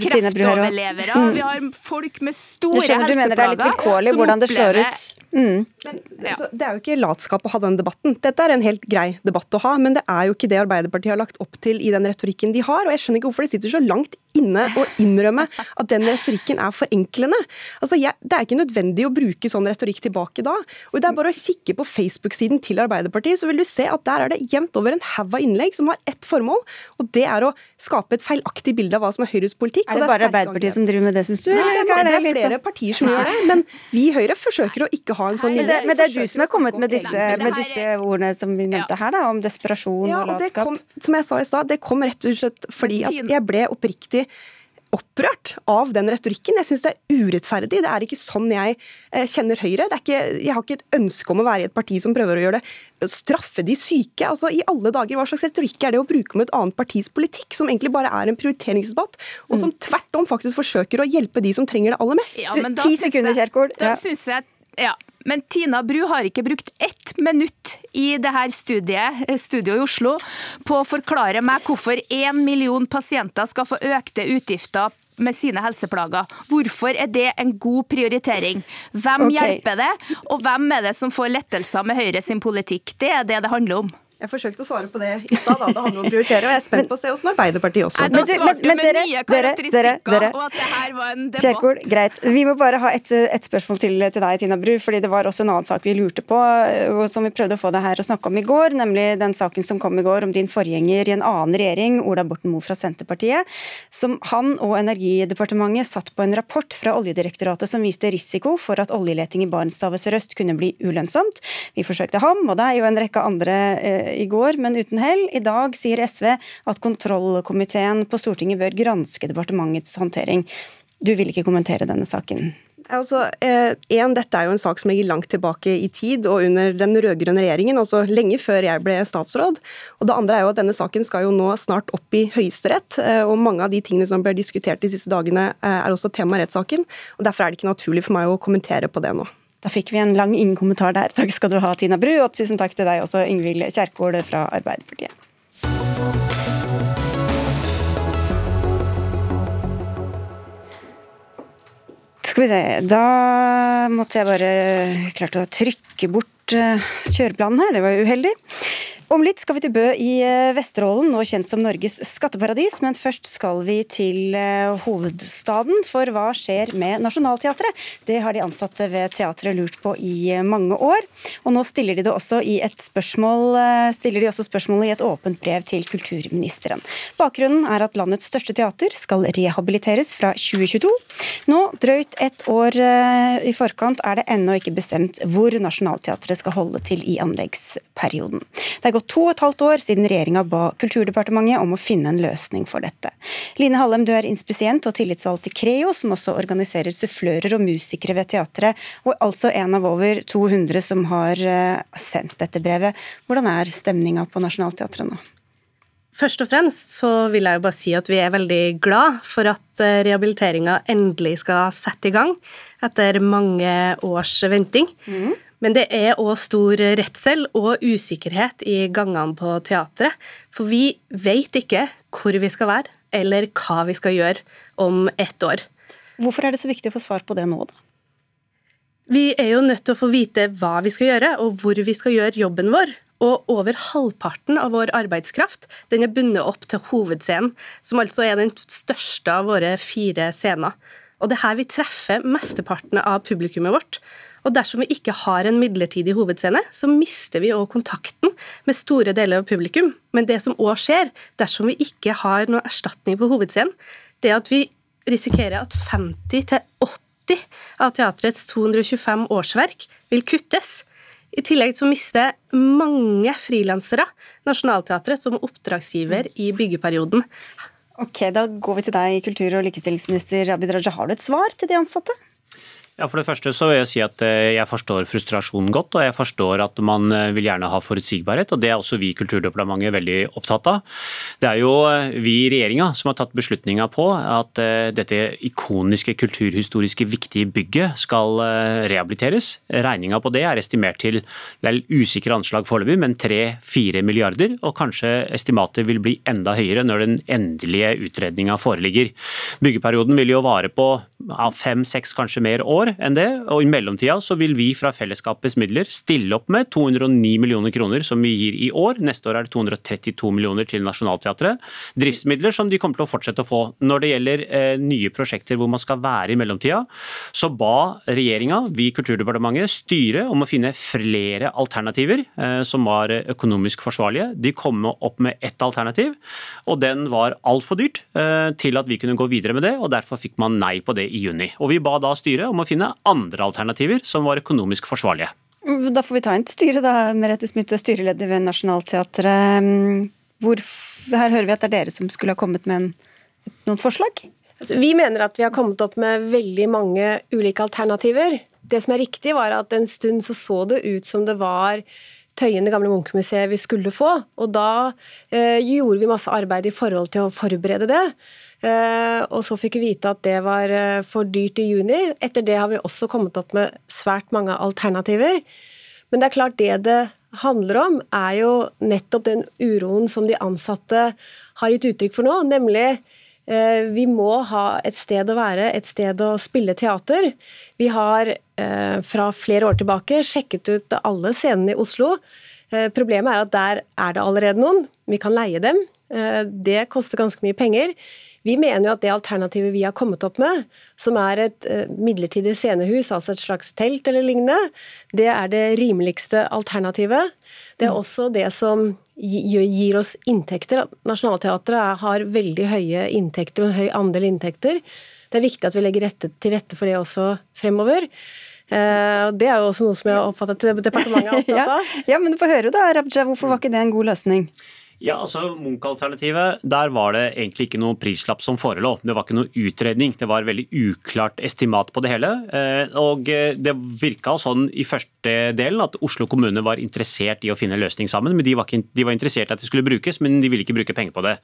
kreftoverlevere, mm. vi har folk med store helseplager. Du mener det er litt vilkårlig hvordan det slår ut? Mm. Men, ja. Det er jo ikke latskap å ha den debatten. Dette er en helt grei debatt å ha, men det er jo ikke det Arbeiderpartiet har lagt opp til i den retorikken de har. og Jeg skjønner ikke hvorfor de sitter så langt inne og innrømme at den retorikken er forenklende. Altså, jeg, Det er ikke nødvendig å bruke sånn retorikk tilbake da. og Det er bare å kikke på Facebook-siden til Arbeiderpartiet, så vil du se at der er det jevnt over en haug av innlegg som har ett formål, og det er å skape et feilaktig bilde av hva som er Høyres politikk. Er det, det er bare Arbeiderpartiet som driver med det, syns du? Nei, det er, det er flere partier som gjør det. Men vi i Høyre forsøker å ikke ha en sånn linje. Men, men det, er du som er kommet med disse, med disse ordene som vi nevnte her, da, om desperasjon ja, og latskap. Kom, som jeg sa i stad, det kom rett og slett fordi at jeg ble oppriktig opprørt av den retorikken. Jeg syns det er urettferdig. Det er ikke sånn jeg eh, kjenner Høyre. Ikke, jeg har ikke et ønske om å være i et parti som prøver å gjøre det straffe de syke. Altså, I alle dager, Hva slags retorikk er det å bruke om et annet partis politikk, som egentlig bare er en prioriteringsdebatt, og som mm. tvert om faktisk forsøker å hjelpe de som trenger det aller mest? Ja, Ti sekunder, Kjerkol. Da synes jeg ja, men Tina Bru har ikke brukt ett minutt i dette studiet, eh, studio i Oslo på å forklare meg hvorfor én million pasienter skal få økte utgifter med sine helseplager. Hvorfor er det en god prioritering? Hvem okay. hjelper det, og hvem er det som får lettelser med Høyre sin politikk? Det er det det handler om. Jeg forsøkte å svare på det i stad. Det handler om å prioritere, og jeg er spent på å se hvordan Arbeiderpartiet også men, men, med dere, dere, dere, dere. og at det her var en debatt. Kjerkol, greit. Vi må bare ha et, et spørsmål til, til, deg, Tina Bru. fordi det var også en annen sak vi lurte på, og som vi prøvde å få deg her å snakke om i går. Nemlig den saken som kom i går om din forgjenger i en annen regjering, Ola Borten Moe fra Senterpartiet. Som han og Energidepartementet satt på en rapport fra Oljedirektoratet som viste risiko for at oljeleting i Barentshavet sørøst kunne bli ulønnsomt. Vi forsøkte ham og deg og en rekke andre eh, i går, men uten hell. I dag sier SV at kontrollkomiteen på Stortinget bør granske departementets håndtering. Du vil ikke kommentere denne saken? Altså, eh, en, Dette er jo en sak som ligger langt tilbake i tid og under den rød-grønne regjeringen, altså lenge før jeg ble statsråd. Og Det andre er jo at denne saken skal jo nå snart opp i Høyesterett. Eh, og Mange av de tingene som ble diskutert de siste dagene eh, er også tema i rettssaken. og Derfor er det ikke naturlig for meg å kommentere på det nå. Da fikk vi en lang ingen kommentar der. Takk skal du ha, Tina Bru, og tusen takk til deg også, Ingvild Kjerkol fra Arbeiderpartiet. Skal vi se Da måtte jeg bare klart å trykke bort eh, kjøreplanen her, det var uheldig. Om litt skal vi til Bø i eh, Vesterålen, nå kjent som Norges skatteparadis. Men først skal vi til eh, hovedstaden, for hva skjer med Nationaltheatret? Det har de ansatte ved teatret lurt på i eh, mange år. Og nå stiller de det også i et spørsmål, stiller de også spørsmålet i et åpent brev til kulturministeren. Bakgrunnen er at landets største teater skal rehabiliteres fra 2022. Nå, drøyt ett år i forkant, er det ennå ikke bestemt hvor Nationaltheatret skal holde til i anleggsperioden. Det er gått to og et halvt år siden regjeringa ba Kulturdepartementet om å finne en løsning for dette. Line Hallem, du er inspisient og tillitsvalgt i Creo, som også organiserer sufflører og musikere ved teatret, og altså en av over 200 som har eh, sendt dette brevet. Hvordan er stemninga på Nationaltheatret nå? Først og fremst så vil jeg jo bare si at vi er veldig glad for at eh, rehabiliteringa endelig skal sette i gang etter mange års venting. Mm. Men det er òg stor redsel og usikkerhet i gangene på teatret. For vi vet ikke hvor vi skal være, eller hva vi skal gjøre om ett år. Hvorfor er det så viktig å få svar på det nå, da? Vi er jo nødt til å få vite hva vi skal gjøre, og hvor vi skal gjøre jobben vår. Og over halvparten av vår arbeidskraft den er bundet opp til hovedscenen, som altså er den største av våre fire scener. Og det er her vi treffer mesteparten av publikummet vårt. Og dersom vi ikke har en midlertidig hovedscene, så mister vi òg kontakten med store deler av publikum. Men det som òg skjer dersom vi ikke har noen erstatning for hovedscenen, det er at vi risikerer at 50-80 av teatrets 225 årsverk vil kuttes. I tillegg så mister mange frilansere Nationaltheatret som oppdragsgiver i byggeperioden. Ok, Da går vi til deg, kultur- og likestillingsminister Abid Raja. Har du et svar til de ansatte? Ja, For det første så vil jeg si at eh, jeg forstår frustrasjonen godt, og jeg forstår at man eh, vil gjerne ha forutsigbarhet. og Det er også vi i Kulturdepartementet veldig opptatt av. Det er jo eh, vi i regjeringa som har tatt beslutninga på at dette ikoniske kulturhistoriske viktige bygget skal rehabiliteres. Regninga på det er estimert til det er usikre anslag foreløpig, men 3-4 milliarder. Og kanskje estimatet vil bli enda høyere når den endelige utredninga foreligger. Byggeperioden vil jo vare på fem-seks, kanskje mer år enn det. Og i mellomtida så vil vi fra fellesskapets midler stille opp med 209 millioner kroner som vi gir i år. Neste år er det 232 millioner til Nationaltheatret. Driftsmidler som de kommer til å fortsette å få. Når det gjelder eh, nye prosjekter hvor man skal være i mellomtida, så ba regjeringa, vi i Kulturdepartementet, styret om å finne flere alternativer eh, som var økonomisk forsvarlige. De kom opp med ett alternativ, og den var altfor dyrt eh, til at vi kunne gå videre med det. og Derfor fikk man nei på det i juni. Og Vi ba da styret om å finne finne andre alternativer som var økonomisk forsvarlige. Da får vi ta inn styret, da. Merete Smith, du er styreleder ved Nationaltheatret. Her hører vi at det er dere som skulle ha kommet med en, noen forslag? Altså, vi mener at vi har kommet opp med veldig mange ulike alternativer. Det som er riktig, var at en stund så så det ut som det var Tøyen, det gamle Munch-museet, vi skulle få. Og da eh, gjorde vi masse arbeid i forhold til å forberede det. Eh, og så fikk vi vite at det var eh, for dyrt i juni. Etter det har vi også kommet opp med svært mange alternativer. Men det er klart det det handler om, er jo nettopp den uroen som de ansatte har gitt uttrykk for nå, nemlig Eh, vi må ha et sted å være, et sted å spille teater. Vi har fra flere år tilbake sjekket ut alle scenene i Oslo. Problemet er at der er det allerede noen. Vi kan leie dem. Det koster ganske mye penger. Vi mener jo at det alternativet vi har kommet opp med, som er et midlertidig scenehus, altså et slags telt eller lignende, det er det rimeligste alternativet. Det er også det som gir oss inntekter. Nationaltheatret har veldig høye inntekter og en høy andel inntekter. Det er viktig at vi legger rette, til rette for det også fremover. Eh, det er jo også noe som jeg har oppfattet at departementet er [LAUGHS] opptatt av. ja, ja, men du får høre da, Rabja, hvorfor var ikke det en god løsning? Ja, altså Munch-alternativet, der var det egentlig ikke noe prislapp som forelå. Det var ikke noe utredning. Det var veldig uklart estimat på det hele. Eh, og det virka sånn i første delen at Oslo kommune var interessert i å finne en løsning sammen. men De var, ikke, de var interessert i at det skulle brukes, men de ville ikke bruke penger på det.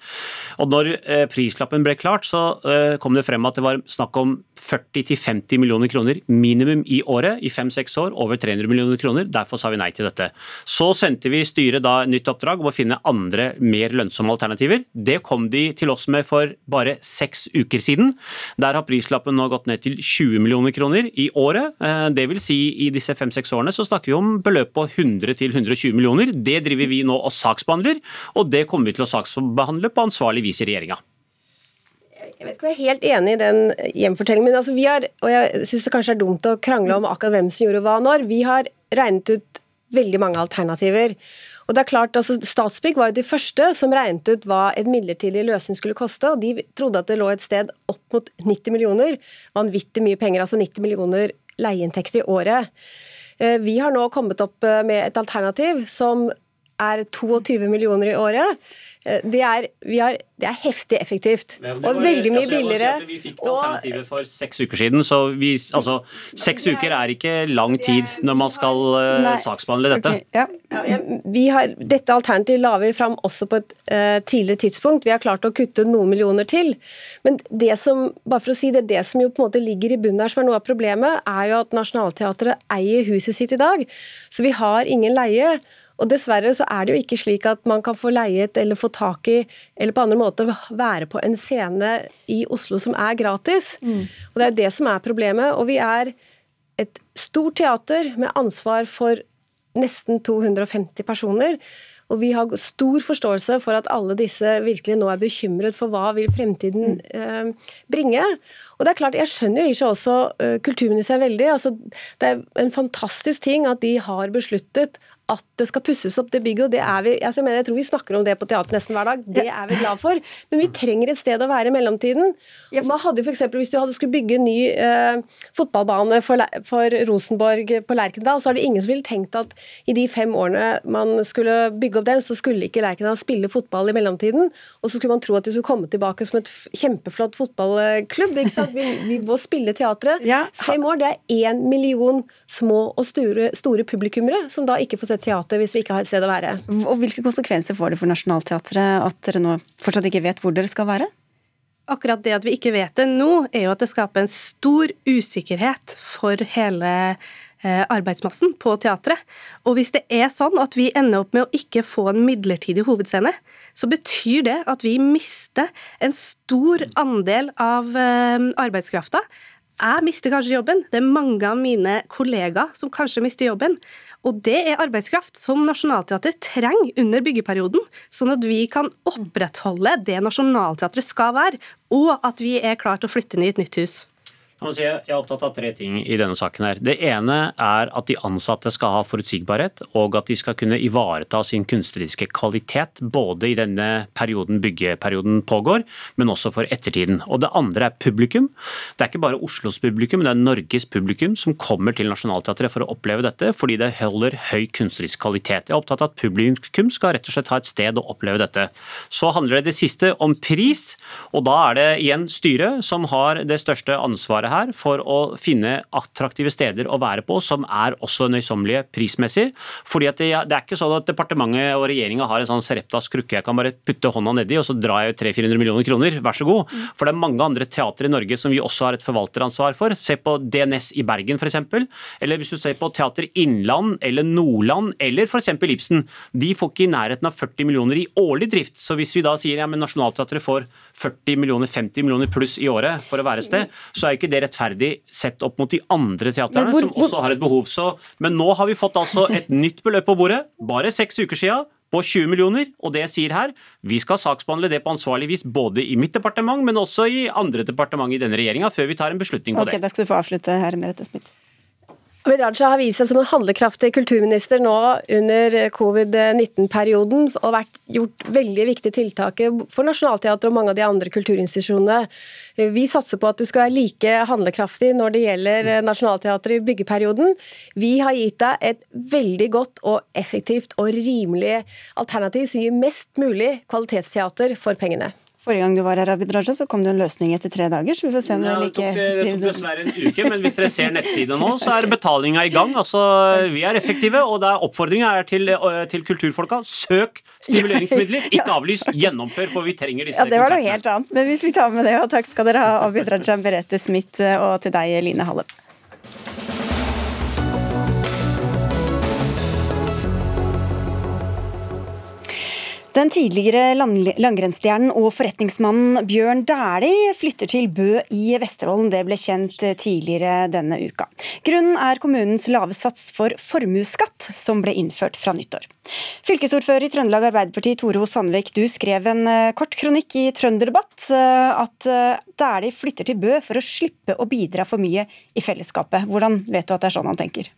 Og når eh, prislappen ble klart, så eh, kom det frem at det var snakk om 40-50 millioner kroner minimum i året i fem-seks år. Over 300 millioner kroner. Derfor sa vi nei til dette. Så sendte vi styret da nytt oppdrag om å finne andre mer lønnsomme alternativer. Det kom de til oss med for bare seks uker siden. Der har prislappen nå gått ned til 20 millioner kroner i året. Eh, det vil si i disse fem-seks årene så snakker vi om beløp på 100 120 millioner. Det driver vi nå og saksbehandler, og det kommer vi til å saksbehandle på ansvarlig vis i regjeringa. Jeg vet ikke om jeg er helt enig i den hjemfortellingen, men altså vi har, og jeg syns det kanskje er dumt å krangle om akkurat hvem som gjorde hva når. Vi har regnet ut veldig mange alternativer. Og det er klart, altså Statsbygg var jo de første som regnet ut hva en midlertidig løsning skulle koste, og de trodde at det lå et sted opp mot 90 millioner. Vanvittig mye penger, altså 90 millioner leieinntekter i året. Eh, vi har nå kommet opp eh, med et alternativ som er 22 millioner i året. Eh, det er, har, det er, heftig effektivt. og var, veldig mye altså, billigere. Si vi fikk alternativet for seks uker siden, så vi, altså, seks uker er ikke lang tid når man skal uh, saksbehandle dette. Okay, ja. Ja, har, dette alternativet la vi fram også på et uh, tidligere tidspunkt. Vi har klart å kutte noen millioner til. Men det som bare for å si det, det som jo på en måte ligger i bunnen her, som er noe av problemet, er jo at Nationaltheatret eier huset sitt i dag. Så vi har ingen leie. Og Dessverre så er det jo ikke slik at man kan få leiet eller få tak i eller på andre måter være på en scene i Oslo som er gratis. Mm. Og Det er jo det som er problemet. Og vi er et stort teater med ansvar for nesten 250 personer. Og vi har stor forståelse for at alle disse virkelig nå er bekymret for hva vil fremtiden eh, bringe. Og det er klart, Jeg skjønner ikke også eh, kulturministeren veldig. altså Det er en fantastisk ting at de har besluttet at det skal pusses opp, det bygget. og det er vi, altså, jeg, mener, jeg tror vi snakker om det på teater nesten hver dag. Det er vi glad for. Men vi trenger et sted å være i mellomtiden. Man hadde for eksempel, Hvis du hadde skulle bygge en ny eh, fotballbane for, for, Rosenborg på Lerkendal, så er det ingen som ville tenkt at i de fem årene man skulle bygge opp den, så skulle ikke Lerkendal spille fotball i mellomtiden. Og så skulle man tro at de skulle komme tilbake som et kjempeflott fotballklubb. ikke sant? Vi, vi må spille teatret. Fem år, det er én million små og store, store publikummere som da ikke får se et teater hvis vi ikke har et sted å være. Og Hvilke konsekvenser får det for Nationaltheatret at dere nå fortsatt ikke vet hvor dere skal være? Akkurat det at vi ikke vet det nå, er jo at det skaper en stor usikkerhet for hele eh, arbeidsmassen på teatret. Og hvis det er sånn at vi ender opp med å ikke få en midlertidig hovedscene, så betyr det at vi mister en stor andel av eh, arbeidskrafta. Jeg mister kanskje jobben. Det er mange av mine kollegaer som kanskje mister jobben. Og det er arbeidskraft som Nationaltheatret trenger under byggeperioden, sånn at vi kan opprettholde det Nationaltheatret skal være, og at vi er klare til å flytte inn i et nytt hus. Jeg er opptatt av tre ting i denne saken. her. Det ene er at de ansatte skal ha forutsigbarhet, og at de skal kunne ivareta sin kunstneriske kvalitet, både i denne perioden byggeperioden pågår, men også for ettertiden. Og Det andre er publikum. Det er ikke bare Oslos publikum, det er Norges publikum som kommer til Nationaltheatret for å oppleve dette, fordi det holder høy kunstnerisk kvalitet. Jeg er opptatt av at publikum skal rett og slett ha et sted å oppleve dette. Så handler det det siste om pris, og da er det igjen styret som har det største ansvaret ansvaret her for å finne attraktive steder å være på som er også nøysommelige prismessig. Fordi at det, det, er ikke sånn at departementet og regjeringa har en sånn Sereptas krukke jeg kan bare putte hånda nedi, og så drar jeg ut 300-400 millioner kroner, vær så god. For det er mange andre teatre i Norge som vi også har et forvalteransvar for. Se på DNS i Bergen f.eks. Eller hvis du ser på Teater Innland eller Nordland eller f.eks. Ibsen. De får ikke i nærheten av 40 millioner i årlig drift. Så hvis vi da sier ja, men Nationaltheatret får 40 millioner, 50 millioner pluss i året for å være et sted, så er ikke det rettferdig sett opp mot de andre teatrene hvor, som også har et behov. Så, men nå har vi fått altså et nytt beløp på bordet, bare seks uker siden på 20 millioner, og det jeg sier her, vi skal saksbehandle det på ansvarlig vis både i mitt departement, men også i andre departement i denne regjeringa, før vi tar en beslutning på okay, det. Da skal du få avslutte, herre Merete Smith. Abid Raja har vist seg som en handlekraftig kulturminister nå under covid-19-perioden og vært gjort veldig viktige tiltak for Nationaltheatret og mange av de andre kulturinstitusjonene. Vi satser på at du skal være like handlekraftig når det gjelder Nationaltheatret i byggeperioden. Vi har gitt deg et veldig godt og effektivt og rimelig alternativ som gir mest mulig kvalitetsteater for pengene. Forrige gang du var her, Abid Raja, så kom det en løsning etter tre dager. så vi får se om det er like effektivt. Det tok dessverre en uke, men hvis dere ser nettsida nå, så er betalinga i gang. Altså, Vi er effektive, og oppfordringa er til, til, kulturfolka. Søk stimuleringsmidler, [LAUGHS] ikke avlys, gjennomfør, for vi trenger disse Ja, Det var noe helt annet, men vi fikk ta med det. Og takk skal dere ha, Abid Raja, Berete Smith, og til deg, Line Halle. Den tidligere langrennsstjernen og forretningsmannen Bjørn Dæhlie flytter til Bø i Vesterålen. Det ble kjent tidligere denne uka. Grunnen er kommunens lave sats for formuesskatt, som ble innført fra nyttår. Fylkesordfører i Trøndelag Arbeiderparti Tore O. Sandvik, du skrev en eh, kort kronikk i Trønderdebatt eh, at eh, Dæhlie flytter til Bø for å slippe å bidra for mye i fellesskapet. Hvordan vet du at det er sånn han tenker?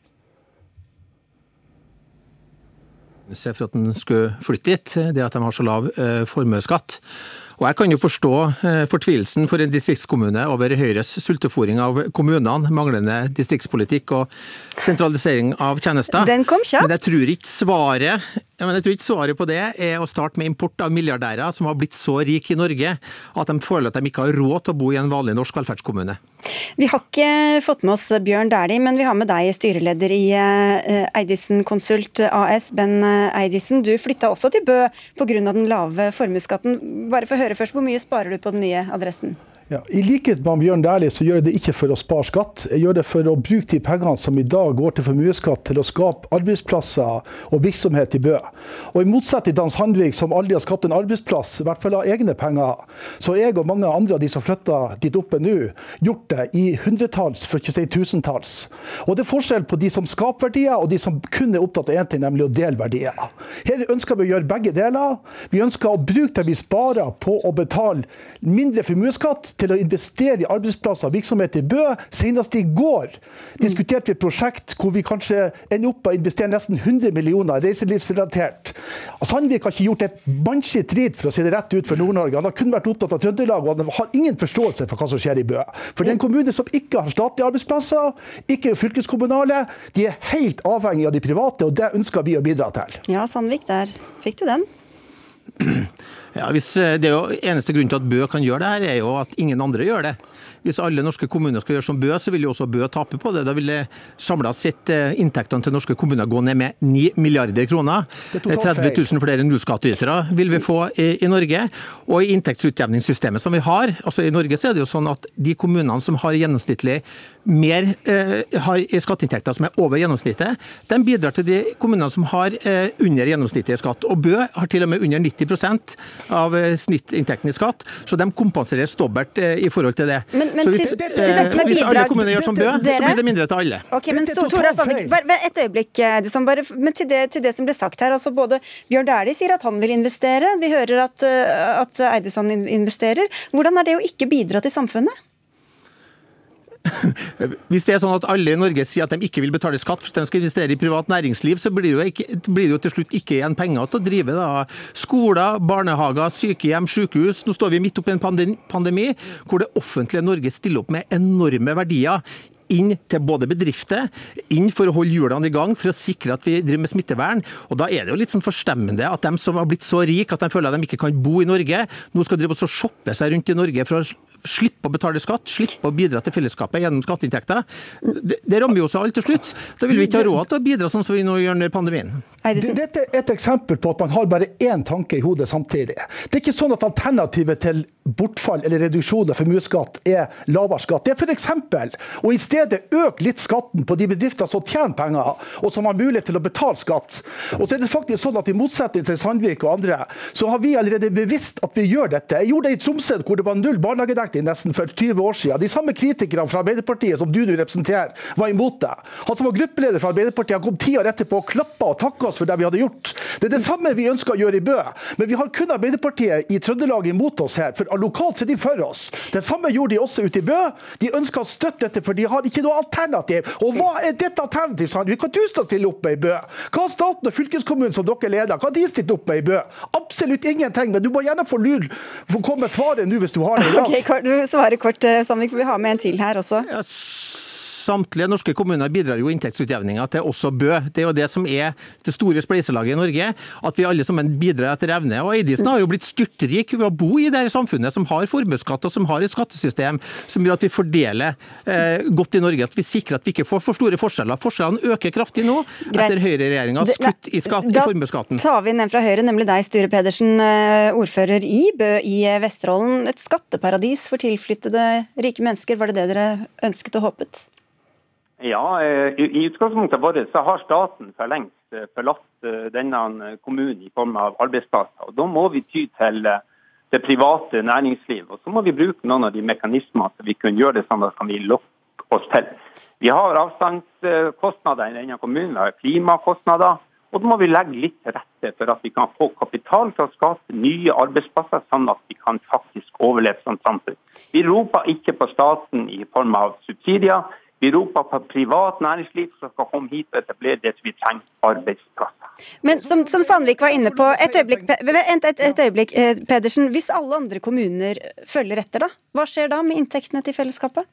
For at den skulle flytte dit, det at de har så lav eh, formuesskatt. Og Jeg kan jo forstå eh, fortvilelsen for en distriktskommune over Høyres sultefòring av kommunene, manglende distriktspolitikk og sentralisering av tjenester. Den kom kjapt. Men jeg tror ikke svaret, ja, jeg tror ikke svaret på det er å starte med import av milliardærer som har blitt så rike i Norge at de føler at de ikke har råd til å bo i en vanlig norsk velferdskommune. Vi har ikke fått med oss Bjørn Dæhlie, men vi har med deg, styreleder i eh, Eidisen Konsult AS, Ben Eidisen. Du flytta også til Bø pga. den lave formuesskatten. Bare for å høre høre først, hvor mye sparer du på den nye adressen? Ja, I likhet med Bjørn Dæhlie så gjør jeg det ikke for å spare skatt. Jeg gjør det for å bruke de pengene som i dag går til formuesskatt, til å skape arbeidsplasser og virksomhet i Bø. Og I motsetning til Hans Handvik, som aldri har skapt en arbeidsplass, i hvert fall av egne penger, så har jeg og mange andre av de som flytter dit oppe nå, gjort det i hundretalls, for ikke å si tusentalls. Og det er forskjell på de som skaper verdier, og de som kun er opptatt av én ting, nemlig å dele verdier. Her ønsker vi å gjøre begge deler. Vi ønsker å bruke det vi sparer på å betale mindre formuesskatt til å investere i arbeidsplasser og virksomhet i Bø. Senest i går diskuterte vi et prosjekt hvor vi kanskje ender opp med å investere nesten 100 millioner reiselivsrelatert. Sandvik har ikke gjort et mannskitt rit, for å si det rett ut, for Nord-Norge. Han har kun vært opptatt av Trøndelag, og han har ingen forståelse for hva som skjer i Bø. For det er en kommune som ikke har statlige arbeidsplasser, ikke fylkeskommunale. De er helt avhengig av de private, og det ønsker vi å bidra til. Ja, Sandvik, der fikk du den. Ja, hvis, eh, det er jo Eneste grunn til at Bø kan gjøre det her, er jo at ingen andre gjør det. Hvis alle norske kommuner skal gjøre som Bø, så vil jo også Bø tape på det. Da vil samla sett eh, inntektene til norske kommuner gå ned med 9 milliarder kroner. 30 000 flere nullskattytere vil vi få i, i, Norge. Og i inntektsutjevningssystemet som vi har, altså i Norge så er det jo sånn at de kommunene som har gjennomsnittlig mer eh, har skatteinntekter som er over gjennomsnittet, de bidrar til de kommunene som har eh, under gjennomsnittet i skatt. Og Bø har til og med under 90 av eh, snittinntekten i skatt, så de kompenseres dobbelt eh, i forhold til det. Men men, så hvis, til, til, til dette med hvis alle kommuner gjør som Bø, så blir det mindre til alle. Ok, men så, Tora Sandvik, bare et øyeblikk. liksom, bare, men til det, til det, som ble sagt her. altså Både Bjørn Dæhlie sier at han vil investere, vi hører at, at Eidesson investerer. Hvordan er det å ikke bidra til samfunnet? [LAUGHS] Hvis det er sånn at alle i Norge sier at de ikke vil betale skatt for at de skal investere i privat næringsliv, så blir det jo, ikke, blir det jo til slutt ikke igjen penger til å drive da, skoler, barnehager, sykehjem, sykehus. Nå står vi midt oppi en pandemi hvor det offentlige Norge stiller opp med enorme verdier inn til både bedrifter, inn for å holde hjulene i gang, for å sikre at vi driver med smittevern. Og Da er det jo litt sånn forstemmende at de som har blitt så rike at de føler at de ikke kan bo i Norge, nå skal drive og shoppe seg rundt i Norge for å slippe å betale skatt, slippe å bidra til fellesskapet gjennom skatteinntekter. Det, det rammer jo oss alle til slutt. Da vil vi ikke ha råd til å bidra sånn som vi nå gjør under pandemien. Dette er et eksempel på at man har bare én tanke i hodet samtidig. Det er ikke sånn at alternativet til bortfall eller reduksjon av formuesskatt er lavere skatt. Det er f.eks. å i stedet øke litt skatten på de bedriftene som tjener penger, og som har mulighet til å betale skatt. Og så er det faktisk sånn at I motsetning til Sandvik og andre, så har vi allerede bevisst at vi gjør dette. Jeg gjorde det i Tromsø, hvor det var null barnehagedekning nesten for 20 år siden. De samme kritikerne fra Arbeiderpartiet som du nå representerer, var imot det. Han som var gruppeleder for Arbeiderpartiet, han kom ti år etterpå og klappa og takka oss for det vi hadde gjort. Det er det samme vi ønsker å gjøre i Bø. Men vi har kun Arbeiderpartiet i Trøndelag imot oss her. for Lokalt er de for oss. Det samme gjorde de også ute i Bø. De ønsker å støtte dette, for de har ikke noe alternativ. Og hva er dette alternativet, Vi Hva du skal stille opp med i Bø? Hva har staten og fylkeskommunen som dere leder, hva har de stilt opp med i Bø? Absolutt ingenting. Men du må gjerne få lyd, få komme med svaret nå hvis du har det i dag. Okay, du svarer kort, eh, Sandvik, for vi har med en til her også. Ja, samtlige norske kommuner bidrar jo inntektsutjevninga til også Bø. Det er jo det som er det store spleiselaget i Norge, at vi alle sammen bidrar etter evne. Og Eidisen har jo blitt styrtrik ved å bo i det samfunnet som har formuesskatt og som har et skattesystem som gjør at vi fordeler eh, godt i Norge. At vi sikrer at vi ikke får for store forskjeller. Forskjellene øker kraftig nå etter høyreregjeringas kutt i, skatt, i formuesskatten. Da tar vi ned fra Høyre, nemlig deg, Sture Pedersen, eh, ordfører i Bø i Vesterålen. Et skatteparadis for tilflyttede rike mennesker, var det det dere ønsket og håpet? Ja, eh, I utgangspunktet vårt så har staten for lengst eh, forlatt eh, denne kommunen i form av arbeidsplasser. og Da må vi ty til det private næringsliv. Og så må vi bruke noen av de mekanismene som vi kan gjøre det sånn at kan vi lokke oss til. Vi har avstandskostnader i denne kommunen, vi har klimakostnader. Og da må vi legge litt til rette for at vi kan få kapital til å skape nye arbeidsplasser, sånn at vi kan faktisk overleve som samfunn. Vi roper ikke på staten i form av subsidier. Vi roper på privat næringsliv som skal komme hit og etablere det som vi trenger, arbeidsplasser. Men som, som Sandvik var inne på, et øyeblikk, et, et, et øyeblikk, eh, Pedersen. Hvis alle andre kommuner følger etter, da, hva skjer da med inntektene til fellesskapet?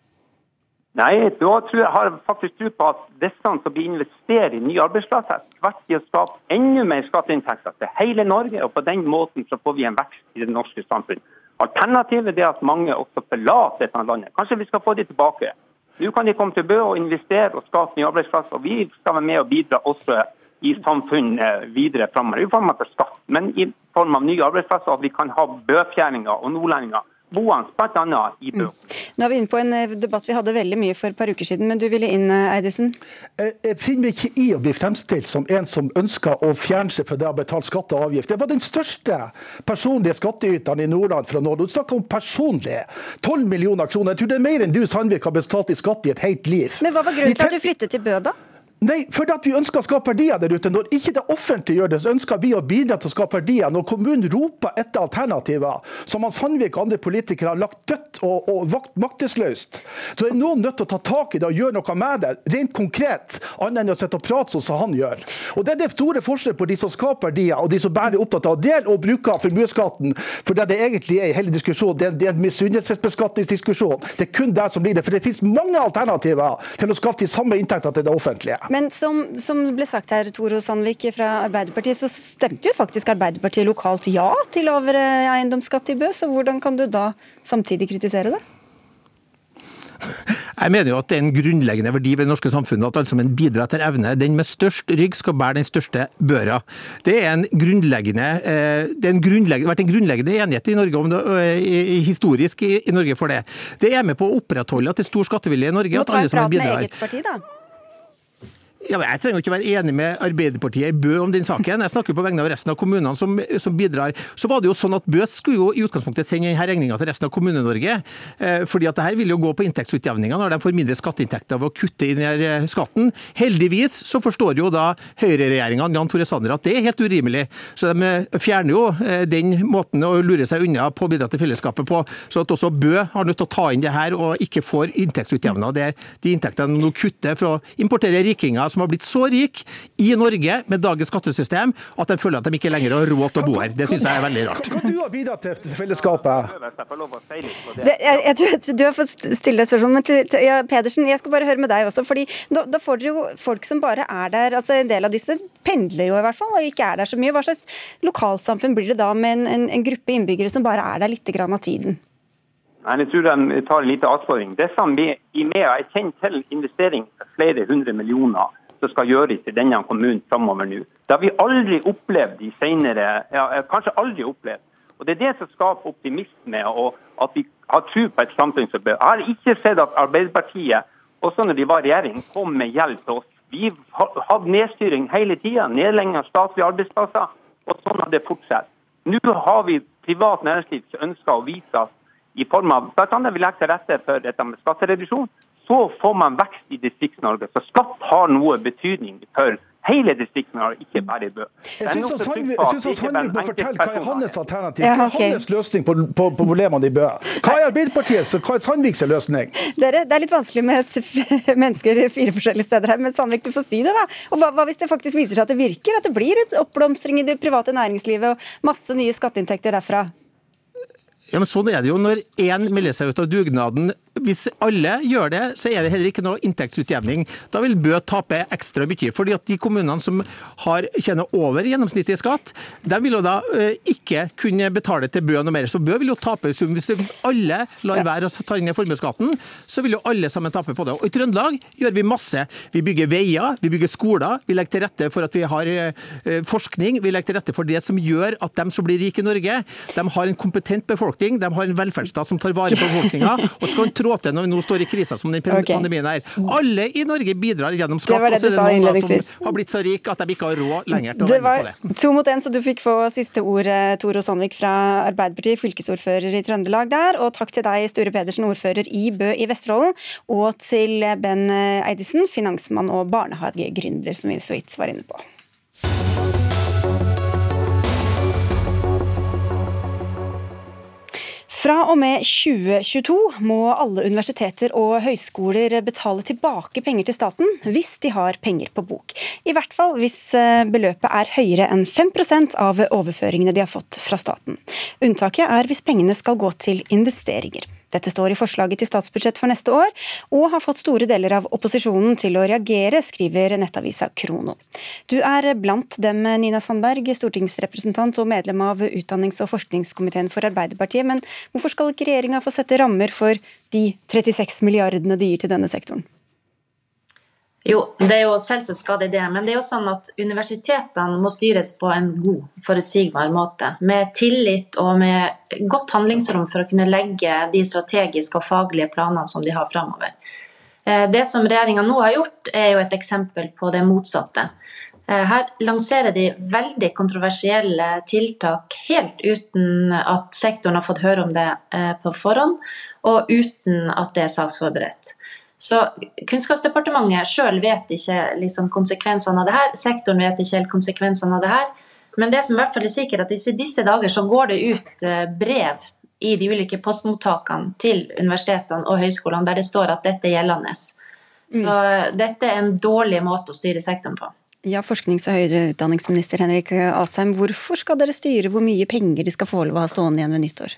Nei, da tror jeg, har jeg faktisk tro på at disse som vil investere i nye arbeidsplasser, tvert i å skape enda mer skatteinntekter til hele Norge, og på den måten så får vi en vekst i det norske samfunn. Alternativet er at mange også forlater dette landet. Kanskje vi skal få de tilbake. Nå kan de komme til Bø og investere og skape nye arbeidsplasser. og Vi skal være med og bidra også i samfunnet videre framover, i form av skatt, men i form av nye arbeidsplasser. At vi kan ha bøfjæringer og nordlendinger boende bl.a. i Bø. Mm. Nå er vi inne på en eh, debatt vi hadde veldig mye for et par uker siden, men du ville inn, eh, Eidesen? Jeg finner meg ikke i å bli fremstilt som en som ønsker å fjerne seg fra det å betale skatt og avgift. Det var den største personlige skattyteren i Nordland fra nå. Du snakker om personlig. 12 millioner kroner. Jeg tror det er mer enn du Sandvik har betalt i skatt i et helt liv. Men hva var grunnen til at du flyttet til Bø, da? Nei, fordi at vi ønsker å skape verdier der ute. Når ikke det offentlige gjør det, så ønsker vi å bidra til å skape verdier. Når kommunen roper etter alternativer, som han Sandvik og andre politikere har lagt dødt og, og maktesløst, så er noen nødt til å ta tak i det og gjøre noe med det, rent konkret, annet enn å sitte og prate sånn som han gjør. Og Det er det store forskjell på de som skaper verdier, og de som bare er opptatt av å dele og bruke formuesskatten. For det det egentlig er i hele diskusjonen, det er, det er en misunnelsesbeskatningsdiskusjon. Det er kun det som blir det. For det finnes mange alternativer til å skaffe de samme inntektene til det offentlige. Men som, som ble sagt her, Toro Sandvik fra Arbeiderpartiet, så stemte jo faktisk Arbeiderpartiet lokalt ja til lavere eiendomsskatt i Bø, så hvordan kan du da samtidig kritisere det? Jeg mener jo at det er en grunnleggende verdi ved det norske samfunnet at alle sammen bidrar etter evne. Den med størst rygg skal bære den største børa. Det er en grunnleggende, eh, det en grunnleggende, vært en grunnleggende enighet i Norge om det, eh, historisk i, i Norge for det. Det er med på å opprettholde at det er stor skattevilje i Norge. Nå tar jeg prat med eget parti, da. Ja, jeg trenger ikke være enig med Arbeiderpartiet i Bø om den saken. Jeg snakker på vegne av resten av kommunene som, som bidrar. Så var det jo sånn at Bø skulle jo i utgangspunktet sende denne regninga til resten av Kommune-Norge. Eh, fordi at det her vil jo gå på inntektsutjevninga når de får mindre skatteinntekter ved å kutte inn denne skatten. Heldigvis så forstår jo da høyreregjeringa Jan Tore Sanner at det er helt urimelig. Så de eh, fjerner jo eh, den måten å lure seg unna på å bidra til fellesskapet på. Så at også Bø har nødt til å ta inn det her og ikke får inntektsutjevna. de inntektene de nå kutter for å importere rikinger som har blitt så rik i Norge med dagens skattesystem at de føler at de ikke lenger har råd til å bo her. Det syns jeg er veldig rart. Hva du har bidratt til fellesskapet? Det, jeg, jeg, tror, jeg tror du har fått stille et spørsmål, men til, til, ja, Pedersen, jeg skal bare høre med deg også. fordi da, da får dere jo folk som bare er der altså En del av disse pendler jo i hvert fall, og ikke er der så mye. Hva slags lokalsamfunn blir det da med en, en, en gruppe innbyggere som bare er der litt grann av tiden? Nei, Jeg tror de tar en liten avsporing. Det som vi i MEA er kjent til investering for flere hundre millioner som skal gjøres i denne kommunen framover nå. Det har vi aldri opplevd de senere, ja, kanskje aldri opplevd. Og Det er det som skaper optimisme og at vi har tro på et samfunn som bør. Jeg har ikke sett at Arbeiderpartiet, også når de var i regjering, kom med hjelp til oss. Vi hadde nedstyring hele tida, nedlegging av statlige arbeidsplasser, og sånn har det fortsatt. Nå har vi privat næringsliv som ønsker å vise oss i form av bl.a. vi legger til rette for dette med skattereduksjon. Så får man vekst i Distrikts-Norge. Så skatt har noe betydning for hele Distrikts-Norge, ikke bare i Bø. Jeg syns at Sandvik må fortelle hva er hans alternativ, hva er hans løsning på, på, på problemene i Bø. Hva er Arbeiderpartiets og hva er Sandviks løsning? Dere, det er litt vanskelig med [LAUGHS] mennesker fire forskjellige steder her, men Sandvik, du får si det, da. Og hva, hva hvis det faktisk viser seg at det virker? At det blir en oppblomstring i det private næringslivet og masse nye skatteinntekter derfra? Ja, men Sånn er det jo når én melder seg ut av dugnaden. Hvis alle gjør det, så er det heller ikke noe inntektsutjevning. Da vil Bø tape ekstra mye. fordi at de kommunene som har, tjener over gjennomsnittet i skatt, de vil jo da eh, ikke kunne betale til Bø noe mer. Så Bø vil jo tape i sum. Hvis, hvis alle lar være å ta inn formuesskatten, så vil jo alle sammen tape på det. Og I Trøndelag gjør vi masse. Vi bygger veier, vi bygger skoler, vi legger til rette for at vi har eh, forskning. Vi legger til rette for det som gjør at de som blir rike i Norge, de har en kompetent befolkning, de har en velferdsstat som tar vare på befolkninga, og skal trå til når vi nå står i krisa som den pandemien er. Alle i Norge bidrar gjennom Det skatt, var det og så du sa det innledningsvis. som har blitt så rik at de ikke har råd lenger til å Det være med var på det. to mot én, så du fikk få siste ord, Toro Tore Sandvik fra Arbeiderpartiet, fylkesordfører i Trøndelag der. Og takk til deg, Sture Pedersen, ordfører i Bø i Vesterålen. Og til Ben Eidesen, finansmann og barnehagegründer, som vi så vidt var inne på. Fra og med 2022 må alle universiteter og høyskoler betale tilbake penger til staten hvis de har penger på bok. I hvert fall hvis eh, beløpet er høyere enn 5% av overføringene de har fått fra staten. Unntaket er hvis pengene skal gå til investeringer. Dette står i forslaget til statsbudsjett for neste år, og har fått store deler av opposisjonen til å reagere, skriver nettavisa Krono. Du er blant dem, Nina Sandberg, stortingsrepresentant og medlem av utdannings- og forskningskomiteen for Arbeiderpartiet. Men hvorfor skal ikke regjeringa få sette rammer for de 36 milliardene de gir til denne sektoren? Jo, det er jo selvsagt skal det det, men det er jo sånn at universitetene må styres på en god, forutsigbar måte. Med tillit og med godt handlingsrom for å kunne legge de strategiske og faglige planene som de har framover. Eh, Det som regjeringa nå har gjort, er jo et eksempel på det motsatte. Eh, Her lanserer de veldig kontroversielle tiltak helt uten at sektoren har fått høre om det eh, på forhånd, og uten at det er saksforberedt. Så Kunnskapsdepartementet sjøl vet ikke liksom, konsekvensene av det her. Sektoren vet ikke helt konsekvensene av det her. Men det som i hvert fall er sikkert, at disse, disse dager så går det ut eh, brev i de ulike postmottakene til universitetene og høyskolene der det står at dette er gjeldende. Så mm. dette er en dårlig måte å styre sektoren på. Ja, Forsknings- og høyere utdanningsminister Henrik Asheim, hvorfor skal dere styre hvor mye penger de skal få lov å ha stående igjen ved nyttår?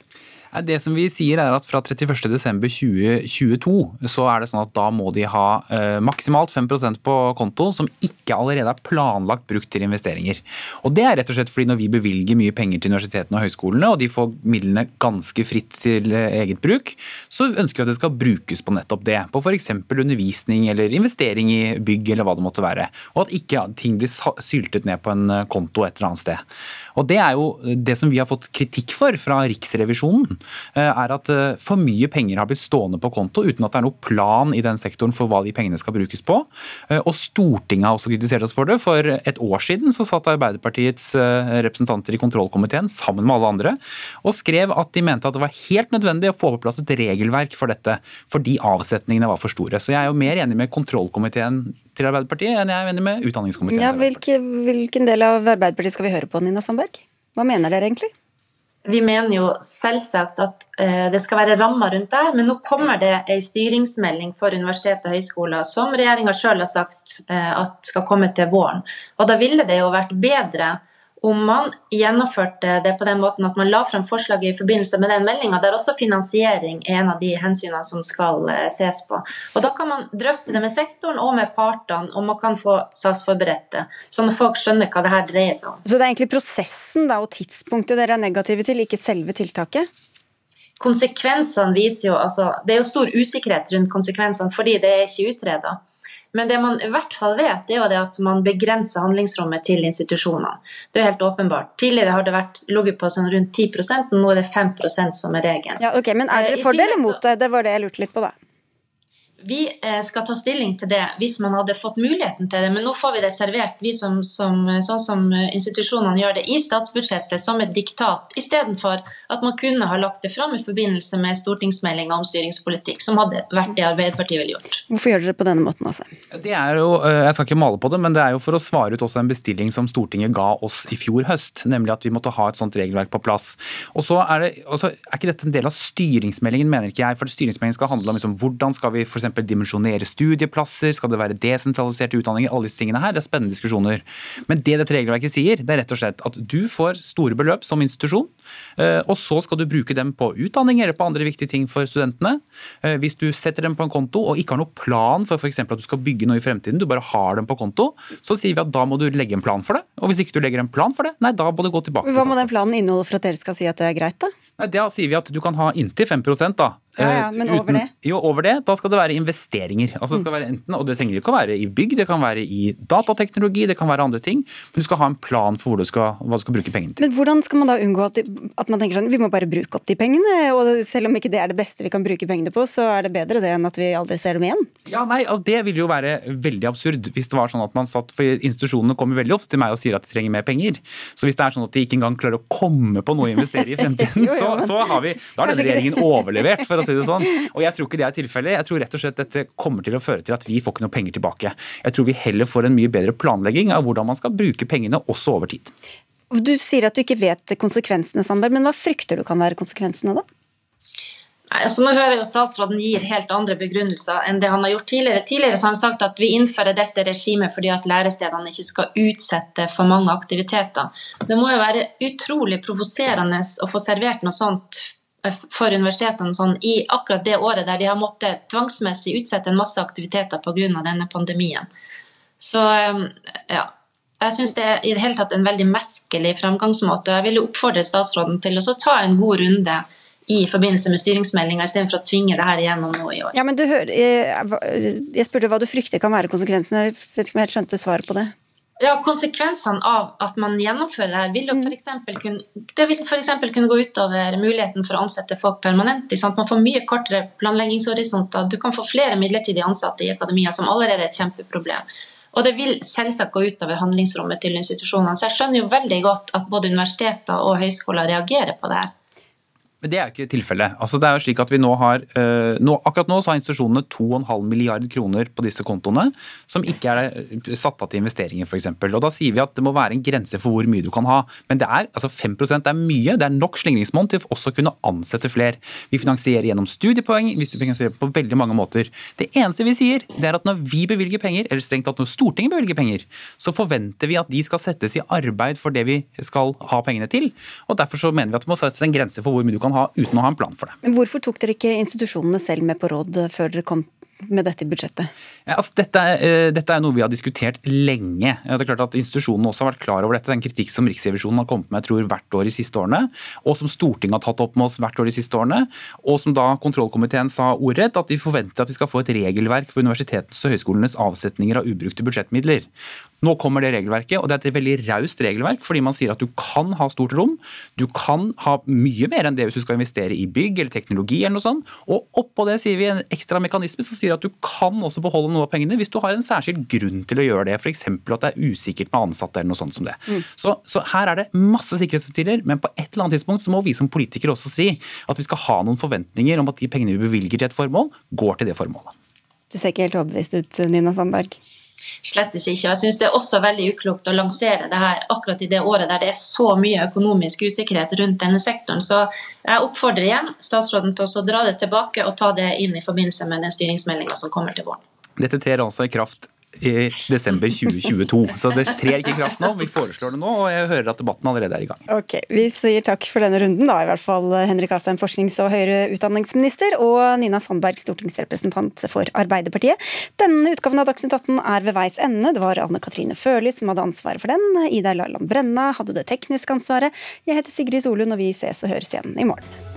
Det som vi sier er at fra 31.12.2022 så er det sånn at da må de ha eh, maksimalt 5% på konto som ikke allerede er planlagt brukt til investeringer. Og Det er rett og slett fordi når vi bevilger mye penger til universitetene og høyskolene, og de får midlene ganske fritt til eh, eget bruk, så ønsker vi at det skal brukes på nettopp det. På f.eks. undervisning eller investering i bygg eller hva det måtte være. Og at ikke ting blir syltet ned på en eh, konto et eller annet sted. Og Det er jo det som vi har fått kritikk for fra Riksrevisjonen, eh, er at eh, for mye penger har blitt stående på konto uten at det er noe plan i den sektoren for hva de pengene skal brukes på. Eh, Og Stortinget har også kritisert oss for det. For et år siden så satt Arbeiderpartiets representanter i kontrollkomiteen sammen med alle andre og skrev at de mente at det var helt nødvendig å få på plass et regelverk for dette, fordi avsetningene var for store. Så jeg er jo mer enig med kontrollkomiteen til Arbeiderpartiet enn jeg er enig med utdanningskomiteen. Ja, hvilke, hvilken del av Arbeiderpartiet skal vi høre på, Nina Sandberg? Hva mener dere egentlig? Vi mener jo selvsagt at eh, det skal være rammer rundt det men nå kommer det en styringsmelding for universitet og høyskoler som regjeringa sjøl har sagt eh, at skal komme til våren. Og da ville det jo vært bedre om man gjennomførte det på den måten at man la frem forslaget i forbindelse med den meldinga, der også finansiering er en av de hensynene som skal eh, ses på. Og Da kan man drøfte det med sektoren og med partene, og man kan få saksforberedt det, sånn at folk skjønner hva det her dreier seg om. Så det er egentlig prosessen da, og tidspunktet dere er negative til, ikke selve tiltaket? Konsekvensene viser jo, altså, Det er jo stor usikkerhet rundt konsekvensene fordi det er ikke utreda. Men det man i hvert fall vet, det er jo det at man begrenser handlingsrommet til institusjonene. Det er helt åpenbart. Tidligere har det vært ligget på sånn rundt 10% nå er det 5% som er regelen. Ja, ok, Men er dere Eh, for det eller mot det? Det var det jeg lurte litt på, da. Vi eh, skal ta stilling til det hvis man hadde fått muligheten til det, men nå får vi det servert, vi som, som, sånn som eh, institusjonene gjør det, i statsbudsjettet som et diktat, istedenfor at man kunne ha lagt det fram i forbindelse med stortingsmeldinga om styringspolitikk, som hadde vært det Arbeiderpartiet ville gjort. Hvorfor gjør dere det på denne måten, altså? Det er jo, eh, Jeg skal ikke male på det, men det er jo for å svare ut også en bestilling som Stortinget ga oss i fjor høst, nemlig at vi måtte ha et sånt regelverk på plass. Og så Er det, og så er ikke dette en del av styringsmeldingen, mener ikke jeg. for Styringsmeldingen skal handle om liksom, hvordan skal vi for eksempel dimensjonere studieplasser, skal det være desentraliserte utdanninger, alle disse tingene her. Det er spennende diskusjoner. Men det dette regelverket sier, det er rett og slett at du får store beløp som institusjon, eh, og så skal du bruke dem på utdanning eller på andre viktige ting for studentene. Eh, Hvis du setter dem på en konto og ikke har noen plan for f.eks. at du skal bygge noe i fremtiden, du bare har dem på konto, så sier vi at da må du legge en plan for det. Og hvis ikke du legger en plan for det, nei, da må du gå tilbake. Hva må den planen inneholde for at dere skal si at det er greit, da? Nei, Da sier vi at du kan ha inntil 5% da. Ja, ja, Eh, men over det? Jo, over det. Da skal det være investeringer. Altså det skal være enten, og Det trenger ikke å være i bygg, det kan være i datateknologi, det kan være andre ting. Men du skal ha en plan for du skal, hva du skal bruke pengene til. Men hvordan skal man da unngå at, at man tenker sånn vi må bare bruke opp de pengene, og selv om ikke det er det beste vi kan bruke pengene på, så er det bedre det enn at vi aldri ser dem igjen? Ja, nei, og Det ville jo være veldig absurd hvis det var sånn at man satt For institusjonene kommer veldig ofte til meg og sier at de trenger mer penger. Så hvis det er sånn at de ikke engang klarer å komme på noe å investere i fremtiden, [LAUGHS] Jo, jo, men- så har vi, da har denne regjeringen overlevert, for å si det sånn. Og jeg tror ikke det er tilfellet. Jeg tror rett og slett dette kommer til å føre til at vi får ikke noe penger tilbake. Jeg tror vi heller får en mye bedre planlegging av hvordan man skal bruke pengene også over tid. Du sier at du ikke vet konsekvensene, Sandberg, men hva frykter du kan være konsekvensene da? Nei, altså nå hører jeg jo Statsråden gir helt andre begrunnelser enn det han har gjort tidligere. Tidligere så har han sagt at vi innfører dette regimet fordi at lærestedene ikke skal utsette for mange aktiviteter. Det må jo være utrolig provoserende å få servert noe sånt for universitetene sånn, i akkurat det året der de har måttet tvangsmessig utsette en masse aktiviteter pga. denne pandemien. Så um, ja. Jeg syns det er i det hele tatt en veldig merkelig framgangsmåte. og Jeg vil oppfordre statsråden til å ta en god runde i forbindelse med styringsmeldinga, istedenfor å tvinge det her igjennom nå i år. Ja, men du hører, jeg, jeg spurte hva du frykter kan være konsekvensene. Jeg vet ikke om jeg helt skjønte svaret på det. Ja, Konsekvensene av at man gjennomfører det her, vil jo for eksempel kunne, det vil f.eks. kunne gå utover muligheten for å ansette folk permanent. sant? Man får mye kortere planleggingshorisonter. Du kan få flere midlertidig ansatte i akademia, som allerede er et kjempeproblem. Og det vil selvsagt gå utover handlingsrommet til institusjonene. Så jeg skjønner jo veldig godt at både universiteter og høyskoler reagerer på det her. Men det er jo ikke tilfellet. Altså, det er jo slik at vi nå har, øh, nå, Akkurat nå så har institusjonene 2,5 milliard kroner på disse kontoene, som ikke er øh, satt av til investeringer f.eks. Og Da sier vi at det må være en grense for hvor mye du kan ha. Men det er altså 5 det er mye. Det er nok slingringsmonn til å kunne ansette flere. Vi finansierer gjennom studiepoeng, vi finansierer på veldig mange måter. Det eneste vi sier, det er at når vi bevilger penger, eller strengt tatt når Stortinget bevilger penger, så forventer vi at de skal settes i arbeid for det vi skal ha pengene til. Og Derfor så mener vi at det må settes en grense for hvor mye du kan ha uten å ha en plan for det. Men hvorfor tok dere ikke institusjonene selv med på råd før dere kom med dette budsjettet? Ja, altså, dette, er, eh, dette er noe vi har diskutert lenge. Det er klart at Institusjonene også har vært klar over dette. Det er en kritikk som Riksrevisjonen har kommet med jeg tror, hvert år de siste årene, og som Stortinget har tatt opp med oss hvert år de siste årene. Og som da kontrollkomiteen sa ordrett, at de forventer at vi skal få et regelverk for universitetenes og høyskolenes avsetninger av ubrukte budsjettmidler. Nå kommer det regelverket, og det er et veldig raust regelverk, fordi man sier at du kan ha stort rom, du kan ha mye mer enn det hvis du skal investere i bygg eller teknologi eller noe sånt, og oppå det sier vi en ekstra mekanisme som sier at du kan også beholde noe av pengene hvis du har en særskilt grunn til å gjøre det, f.eks. at det er usikkert med ansatte eller noe sånt som det. Mm. Så, så her er det masse sikkerhetsventiler, men på et eller annet tidspunkt så må vi som politikere også si at vi skal ha noen forventninger om at de pengene vi bevilger til et formål, går til det formålet. Du ser ikke helt overbevist ut, Nina Sandberg. Slettes ikke. Jeg synes det er også veldig uklokt å lansere det her akkurat i det året der det er så mye økonomisk usikkerhet rundt denne sektoren. Så jeg oppfordrer igjen statsråden til å dra det tilbake og ta det inn i forbindelse med den styringsmeldinga som kommer til våren. Dette trer altså i kraft i desember 2022. Så det trer ikke i kraft nå. Vi foreslår det nå, og jeg hører at debatten allerede er i gang. Ok, Vi sier takk for denne runden, da, i hvert fall Henrik Asheim, forsknings- og høyere utdanningsminister, og Nina Sandberg, stortingsrepresentant for Arbeiderpartiet. Denne utgaven av Dagsnytt 18 er ved veis ende. Det var Anne Katrine Førli som hadde ansvaret for den. Ida Lalland-Brenna hadde det tekniske ansvaret. Jeg heter Sigrid Solund, og vi ses og høres igjen i morgen.